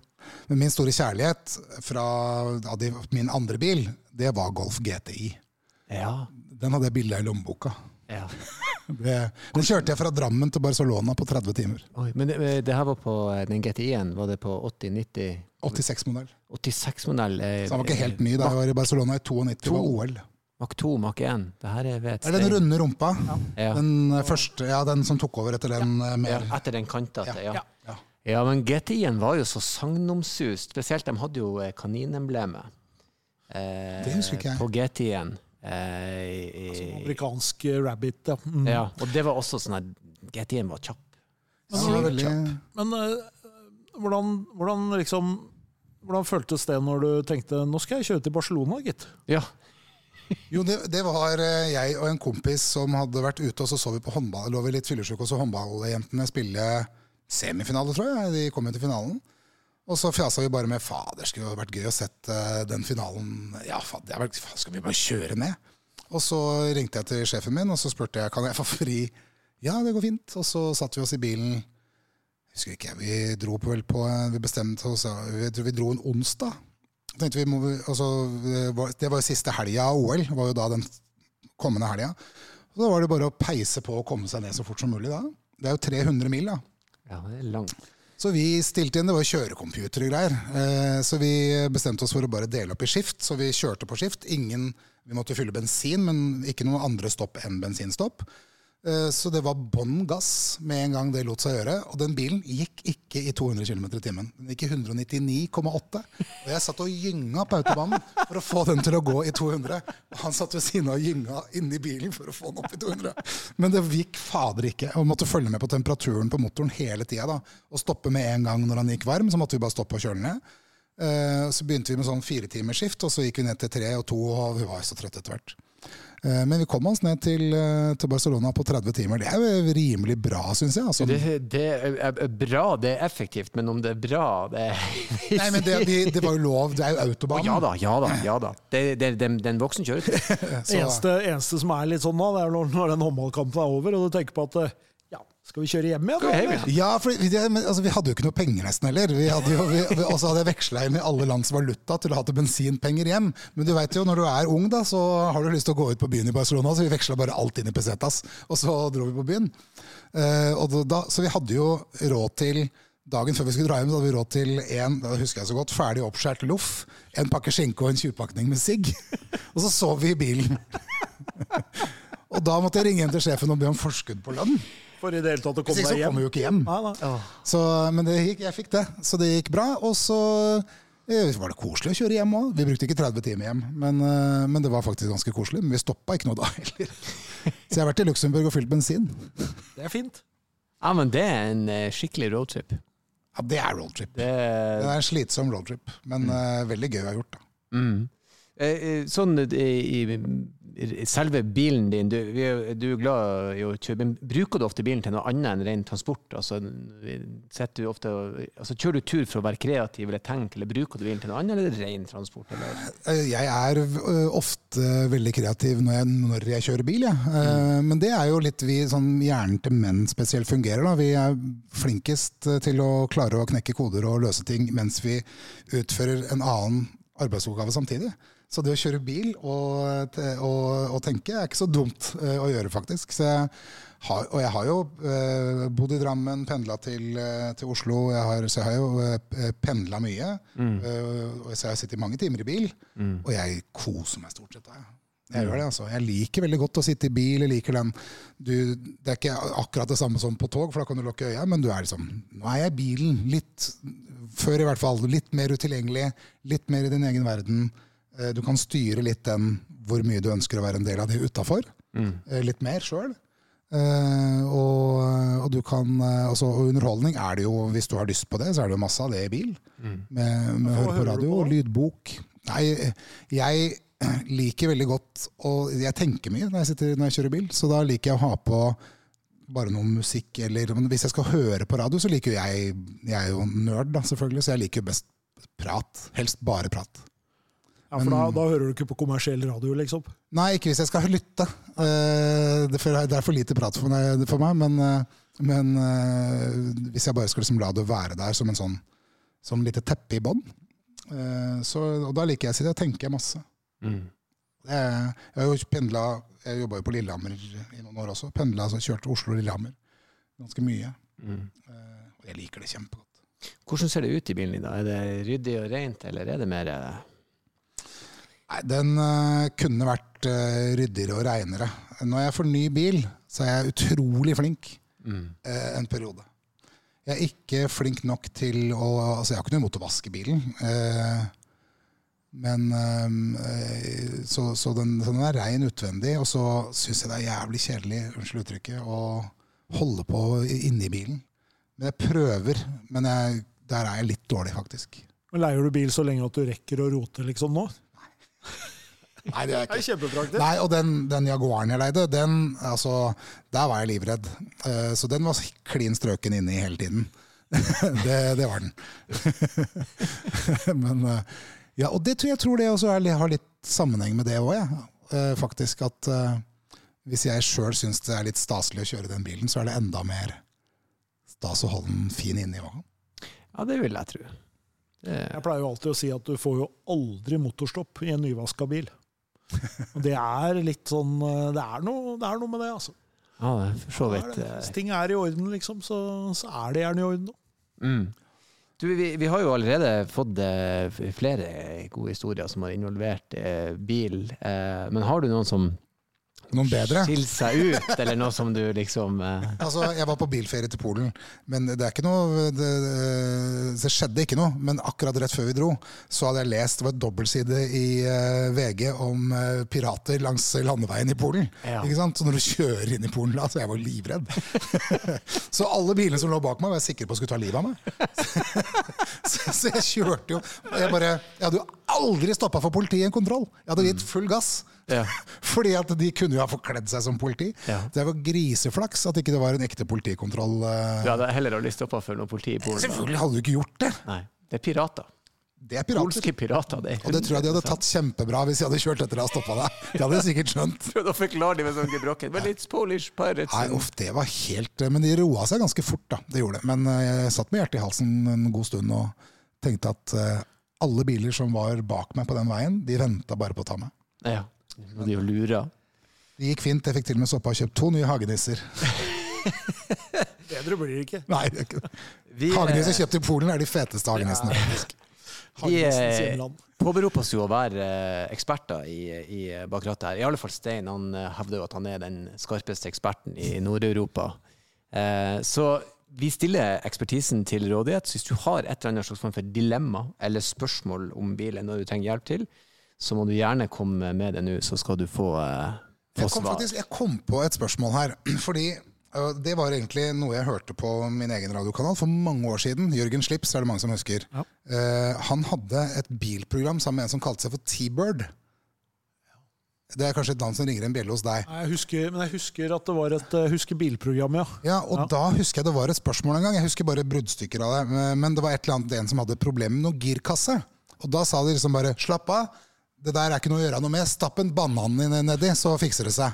Men min store kjærlighet fra min andre bil, det var Golf GTI. Ja. Den hadde jeg bilde i lommeboka. Ja. (laughs) det, den kjørte jeg fra Drammen til Barcelona på 30 timer. Oi, men det, det, her var på eh, den GTI-en? Var det på 80-90? 86-modell. 86-modell eh, Så den var ikke helt ny da jeg var i Barcelona i 92, Det var OL. Mach 2, Mach 1. Det her er ved Den runde rumpa. Ja. Den eh, første, ja, den som tok over etter den ja. mer ja, Etter den kantete, ja. ja. Ja, men GTI-en var jo så sagnomsust. Spesielt, de hadde jo kaninemblemet. Eh, det husker ikke jeg. På GTI-en. Eh, altså, amerikansk rabbit, ja. Mm. ja. Og det var også sånn at GT-en var kjapp. Men, ja, veldig... men eh, hvordan, hvordan, liksom Hvordan føltes det når du tenkte nå skal jeg kjøre til Barcelona, gitt? Ja. (laughs) jo, det, det, var eh, jeg og en kompis som hadde vært ute, og så så vi på håndball, lå vi litt fyllesyke, og så håndballjentene spille semifinale, tror jeg. De kom jo til finalen. Og så fjasa vi bare med fader, skulle jo vært gøy å sette den finalen Ja, fader, skal vi bare kjøre ned? Og så ringte jeg til sjefen min og så spurte jeg, kan jeg få fri. Ja, det går fint. Og så satte vi oss i bilen. Husker ikke, Vi dro på vel på Vi bestemte oss Vi, vi dro en onsdag. Vi må, altså, det var jo siste helga av OL. Var jo da den kommende helga. Da var det bare å peise på og komme seg ned så fort som mulig. da. Det er jo 300 mil, da. Ja, det er langt. Så vi stilte inn, det var kjørecomputer og greier. Eh, så vi bestemte oss for å bare dele opp i skift. Så vi kjørte på skift. Ingen, vi måtte fylle bensin, men ikke noen andre stopp enn bensinstopp. Eh, så det var bånn gass med en gang det lot seg gjøre. Og den bilen gikk ikke i 200 km i timen. Den gikk i 199,8. Og jeg satt og gynga på autobanen for å få den til å gå i 200. Og han satt ved siden av og gynga inni bilen for å få den opp i 200. Men det gikk fader ikke. Og måtte følge med på temperaturen på motoren hele tida. Og stoppe med en gang når han gikk varm, så måtte vi bare stoppe og kjøle ned. Eh, så begynte vi med sånn firetimersskift, og så gikk vi ned til tre og to, og vi var så trøtte etter hvert. Eh, men vi kom oss ned til, eh, til, Barcelona på 30 timer. Det er jo rimelig bra, syns jeg. Altså. Det, det, er bra, det er effektivt, men om det er bra, det er Nei, men det, det, det, var jo lov. Det er jo autobahn. Ja da, ja da. ja da. Det, er en voksen kjøretøy. Det (laughs) eneste, eneste, som er litt sånn nå, det er når den håndballkampen er over, og du tenker på at eh, skal vi kjøre hjem igjen? Ja, for vi, altså, vi hadde jo ikke noe penger nesten heller. Vi hadde jo, vi, også hadde jeg veksla inn i alle lands valuta til å ha til bensinpenger hjem. Men du vet jo, når du er ung, da, så har du lyst til å gå ut på byen i Barcelona, så vi veksla bare alt inn i pesetas, og så dro vi på byen. Uh, da, så vi hadde jo råd til Dagen før vi skulle dra hjem, så hadde vi råd til en da husker jeg så godt, ferdig oppskåret loff, en pakke skinke og en 20-pakning med sigg. (laughs) og så sov vi i bilen. (laughs) og da måtte jeg ringe hjem til sjefen og be om forskudd på lønn. For i det hele tatt å komme deg hjem. Så kommer jo ikke hjem. Nei. Så, men gikk, jeg fikk det, så det gikk bra. Og så eh, var det koselig å kjøre hjem òg. Vi brukte ikke 30 timer hjem, men, eh, men, det var faktisk ganske koselig. Men vi stoppa ikke noe da heller. (laughs) Så jeg har vært i Luxembourg og fylt bensin. Det er fint. Ja, men det er en uh, skikkelig roadtrip. Ja, det er roadtrip. Det... det er en slitsom roadtrip, men mm. uh, veldig gøy å ha gjort. da. Mm. Sånn i, selve bilen din, du, du, er glad i å kjøre, men bruker du ofte bilen til noe annet enn ren transport? Altså, du ofte, altså, kjører du tur for å være kreativ eller tenke, eller bruker du bilen til noe annet, eller ren transport? Eller? Eh, jeg er ofte veldig kreativ når jeg, når jeg kjører bil, ja. Mm. men det er jo litt vi sånn hjernen til menn spesielt fungerer. Da. Vi er flinkest til å klare å knekke koder og løse ting mens vi utfører en annen arbeidsoppgave samtidig. Så det å kjøre bil og, og, og tenke er ikke så dumt uh, å gjøre, faktisk. Jeg har, og jeg har jo eh, bodd i Drammen, pendla til, uh, til, Oslo. Jeg har, så jeg har jo uh, pendla mye. Mm. så jeg har sittet mange timer i bil, mm. og jeg koser meg stort sett da. Jeg gjør det, altså. Jeg liker veldig godt å sitte i bil. jeg liker den. Du, det er ikke akkurat det samme som på tog, for da kan du lukke øya, men du er liksom Nå er jeg i bilen. Litt før i hvert fall. Litt mer utilgjengelig. Litt mer i din egen verden. Eh, du kan styre litt den hvor mye du ønsker å være en del av det utafor. Mm. Eh, litt mer sjøl. Eh, og, og, du kan altså, og underholdning er det jo, hvis du har lyst på det, så er det jo masse av det i bil. Mm. Med, med høre på radio og lydbok. Nei, jeg (clears throat) liker veldig godt Og jeg tenker mye når jeg, sitter, når jeg kjører bil, så da liker jeg å ha på bare noe musikk. Eller, men hvis jeg skal høre på radio, så liker jo jeg Jeg er jo nerd, da, selvfølgelig, så jeg liker jo best prat. Helst bare prat. Ja, for da, da, hører du ikke på kommersiell radio, liksom? Nei, ikke hvis jeg skal lytte. Uh, det, er for lite prat for meg, for meg men, uh, men uh, hvis jeg bare skulle liksom la det være der som en sånn som lite teppe i bånn, og da liker jeg å sitte og tenke masse. Mm. Jeg, jeg har jo pendla Jeg jobba jo på Lillehammer i noen år også. Pendla, altså Kjørte Oslo-Lillehammer ganske mye. Mm. Og jeg liker det kjempegodt. Hvordan ser det ut i bilen din? da? Er det ryddig og rent, eller er det mer. Nei, Den uh, kunne vært ryddigere og reinere. Når jeg får ny bil, så er jeg utrolig flink mm. en periode. Jeg er ikke flink nok til å Altså, jeg har ikke noe imot å vaske bilen. Uh, men så, så, den, så, den, er rein utvendig, og så syns jeg det er jævlig kjedelig unnskyld uttrykket, å holde på inni bilen. Men jeg prøver, men jeg, der er jeg litt dårlig, faktisk. Men Leier du bil så lenge at du rekker å rote liksom nå? Nei, det er ikke. Kjempepraktisk. Nei, og den, den Jaguaren jeg leide, den, altså, der var jeg livredd. Uh, så den var klin strøken inni hele tiden. (laughs) det, det, var den. (laughs) Men uh, ja, og det tror jeg tror det også er, har litt sammenheng med det òg, ja. uh, faktisk. At uh, hvis jeg sjøl syns det er litt staselig å kjøre den bilen, så er det enda mer stas å holde den fin inni vognen. Ja, det vil jeg tro. Det... Jeg pleier jo alltid å si at du får jo aldri motorstopp i en nyvaska bil. Og det er litt sånn eh, Det er noe, det er noe med det, altså. Ja, for så vidt. Hvis ting er i orden, liksom, så, så er det gjerne i orden. Mm. Du, vi, vi, har jo allerede fått eh, flere gode historier som har involvert eh, bil. Eh, men har du noen som noen bedre? Skille seg ut, eller noe som du liksom eh... Altså, Jeg var på bilferie til Polen, men det er ikke noe det, det, skjedde ikke noe. Men akkurat rett før vi dro, så hadde jeg lest det var et dobbeltside i uh, VG om uh, pirater langs landeveien i Polen. Ja. Ikke sant? Så når du kjører inn i Polen da, så jeg var livredd. (laughs) så alle bilene som lå bak meg, var jeg sikker på skulle ta livet av meg. (laughs) så, så, jeg kjørte jo Jeg, bare, jeg hadde jo aldri stoppa for politiet i en kontroll. Jeg hadde gitt full gass. Ja. (laughs) Fordi at de kunne jo ha forkledd seg som politi. Ja. Det var griseflaks at ikke det var en ekte politikontroll. Du hadde heller aldri stoppa for noe politi i Polen? Selvfølgelig hadde du ikke gjort det! Nei, Det er pirater. Det er pirater. Polske pirater. Det og det tror jeg de hadde tatt kjempebra hvis de hadde kjørt etter å ha stoppa deg. De hadde sikkert skjønt. (laughs) Prøvde å forklare dem med sånn gebrokken. Men it's Polish pirates. Nei, uff, det var helt Men de roa seg ganske fort, da. Det gjorde det. Men eh, jeg satt med hjertet i halsen en god stund og tenkte at alle biler som var bak meg på den veien, de venta bare på å ta meg. Ja. Og de lura. Det gikk fint. Jeg fikk til og med stoppa og kjøpt to nye hagenisser. (laughs) Bedre blir det ikke. Nei, det er ikke. det. hagenisser kjøpt i Polen er de feteste hagenissene. Vi eh, påberoper oss jo å være eh, eksperter i, i bak rattet her. I alle fall Stein han eh, hevder jo at han er den skarpeste eksperten i Nord-Europa. Så vi stiller ekspertisen til rådighet. Så hvis du har et eller annet slags form for dilemma eller spørsmål om bilen, noe du trenger hjelp til, så må du gjerne komme med det nå, så skal du få, eh, få jeg kom, svar. Faktisk, jeg kom på et spørsmål her. (clears throat) fordi uh, det var egentlig noe jeg hørte på min egen radiokanal for mange år siden. Jørgen Slips er det mange som husker. Ja. Uh, han hadde et bilprogram sammen med en som kalte seg for T-Bird. Det er kanskje et navn som ringer en bjelle hos deg. Jeg husker, men jeg husker at det var et husker bilprogram, ja. Ja, og ja. Da husker jeg det var et spørsmål en gang. Jeg husker bare bruddstykker av det. Men det var et eller annet en som hadde problemer med noe girkasse. Og da sa de liksom bare 'slapp av', det der er ikke noe å gjøre noe med. Stapp en banan nedi, så fikser det seg.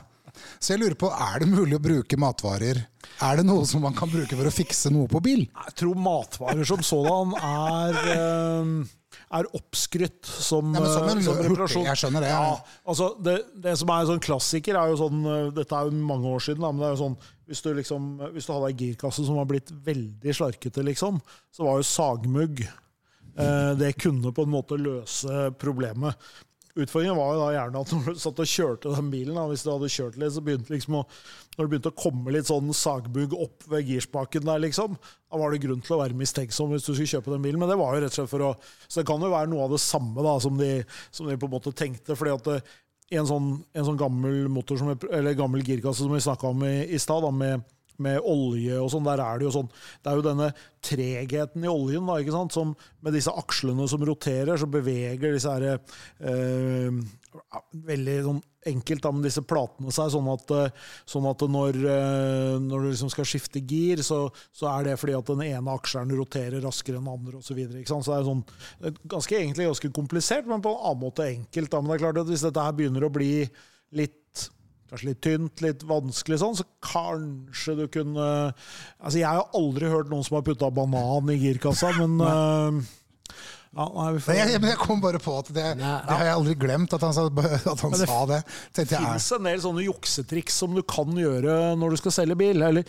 Så jeg lurer på, er det mulig å bruke matvarer? Er det noe som man kan bruke for å fikse noe på bil? Jeg tror matvarer som sådan er, øh, er oppskrytt som, ja, som, en, som reparasjon. Jeg skjønner det. Ja, altså det, det, som er en sånn klassiker, er jo sånn Dette er jo mange år siden, men det er jo sånn hvis du, liksom, hvis du hadde ei girkasse som var blitt veldig slarkete, liksom, så var jo sagmugg eh, Det kunne på en måte løse problemet. Utfordringen var jo da gjerne at når du satt og kjørte den bilen, da, hvis du hadde kjørt litt, så begynte liksom å, når det begynte å komme litt sånn sagbugg opp ved girspaken der, liksom, da var det grunn til å være mistenksom hvis du skulle kjøpe den bilen. Men det var jo rett og slett for å Så det kan jo være noe av det samme da, som de, som de på en måte tenkte. fordi at det, en sånn, en sånn gammel motor som, eller gammel girkasse som vi snakka om i, i stad, med med olje og sånn, der er det jo sånn Det er jo denne tregheten i oljen, da, ikke sant, som med disse akslene som roterer, så beveger disse her eh, Veldig sånn enkelt da, med disse platene seg, sånn at, eh, sånn at når, eh, når, du liksom skal skifte gir, så, så, er det fordi at den ene aksjeren roterer raskere enn den andre osv. Så, videre, så det er sånn, ganske, egentlig ganske komplisert, men på en annen måte enkelt. Da. Men det er klart at hvis dette her begynner å bli litt kanskje litt tynt, litt vanskelig sånn, så kanskje du kunne Altså, jeg har aldri hørt noen som har putta banan i girkassa, men uh, ja, nei, får... jeg, men jeg kom bare på at det, det har jeg aldri glemt, at han, sa, (laughs) at han det sa det. Det fins en del sånne juksetriks som du kan gjøre når du skal selge bil. Eller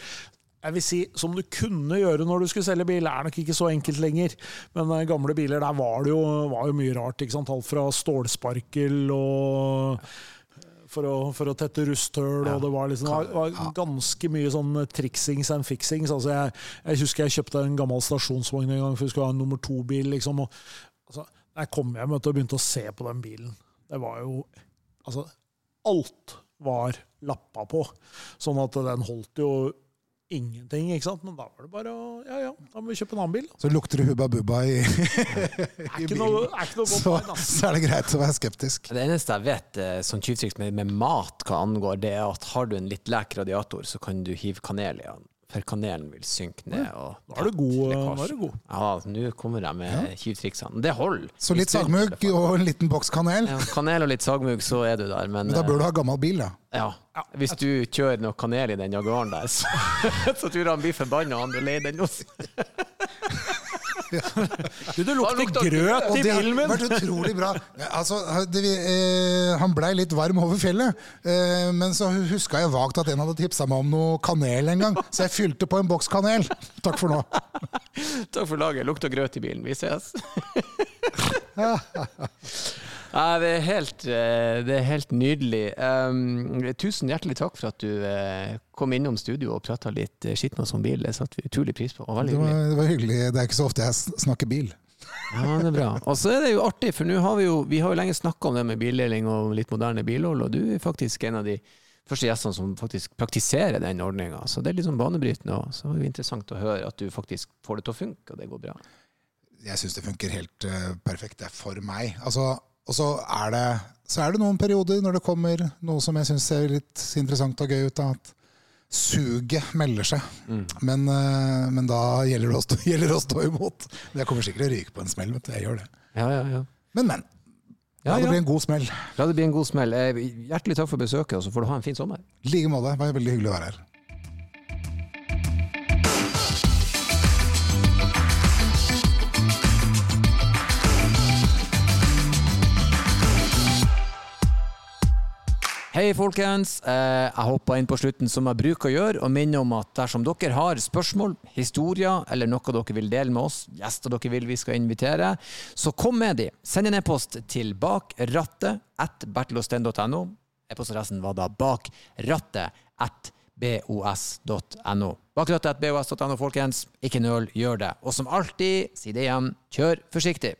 jeg vil si som du kunne gjøre når du skulle selge bil, er nok ikke så enkelt lenger. Men uh, gamle biler, der var det jo, var jo mye rart. ikke sant? Alt fra stålsparkel og for å, for å tette rusthull. Ja. Og det var, liksom, det var ganske mye sånn triksings and fixings. Altså jeg, jeg, husker jeg kjøpte en gammel stasjonsvogn en gang for vi skulle ha en nummer to-bil. Liksom, og, altså, jeg kom hjem og begynte å se på den bilen. Det var jo Altså, alt var lappa på. Sånn at den holdt jo ingenting. ikke sant? Men da var det bare å Ja ja, da må vi kjøpe en annen bil. Så lukter det Hubba Bubba i, (laughs) i bilen. Noe, noe så, så, er det greit å være skeptisk. Det eneste jeg vet eh, sånn tyvtriks med, med, mat hva angår, det er at har du en litt lek radiator, så kan du hive kanel i den for kanelen vil synke ned. Og nå er du god. Nå er du god. Ja, nå kommer jeg med ja. tjuvtriksene. Det holder. Så litt sagmugg og en liten boks kanel? Ja, kanel og litt sagmugg, så er du der. Men, men da bør du ha gammel bil, da. Ja. Hvis du kjører noe kanel i den Jaguaren der, så, (laughs) så tror jeg han blir forbanna og vil leie den også. (laughs) (laughs) Du, det lukter grøt i bilen min! Det har vært utrolig bra. Altså, det, eh, han blei litt varm over fjellet, eh, men så huska jeg vagt at en hadde tipsa meg om noe kanel en gang, så jeg fylte på en boks kanel. Takk for nå. (laughs) Takk for laget. Lukter grøt i bilen. Vi ses. (laughs) Ja, det, er helt, eh, det er helt nydelig. Um, tusen hjertelig takk for at du uh, kom innom studio og prata litt uh, skitt med oss om bil. Det satte vi utrolig pris på. Det var, det, var, hyggelig. Det er ikke så ofte jeg snakker bil. Ja, det er bra. Og så er det jo artig, for nå har vi jo, vi har jo lenge snakka om det med bildeling og litt moderne bilhold, og du er faktisk en av de første gjestene som faktisk praktiserer den ordninga. Så det er litt sånn banebrytende òg. Så det er det interessant å høre at du faktisk får det til å funke, og det går bra. Jeg syns det funker helt uh, perfekt. Det er for meg. Altså og så er, det, så er det noen perioder når det kommer noe som jeg syns ser litt interessant og gøy ut. Da, at suget melder seg. Mm. Men, uh, men, da gjelder det, å stå, (laughs) gjelder det å stå imot. Jeg kommer sikkert til å ryke på en smell. vet du, jeg gjør det. Ja, ja, ja. Men, men. La det bli en god smell. La det bli en god smell. Eh, hjertelig takk for besøket, og så får du ha en fin sommer. I like måte. Det var veldig hyggelig å være her. Hei, folkens. Eh, jeg hopper inn på slutten som jeg bruker å gjøre, og minner om at dersom dere har spørsmål, historier eller noe dere vil dele med oss, gjester dere vil vi skal invitere, så kom med de. Send en e-post til bakrattet. E-postadressen var da bakrattet at folkens. Ikke nøl, gjør det. Og som alltid, si det igjen, kjør forsiktig.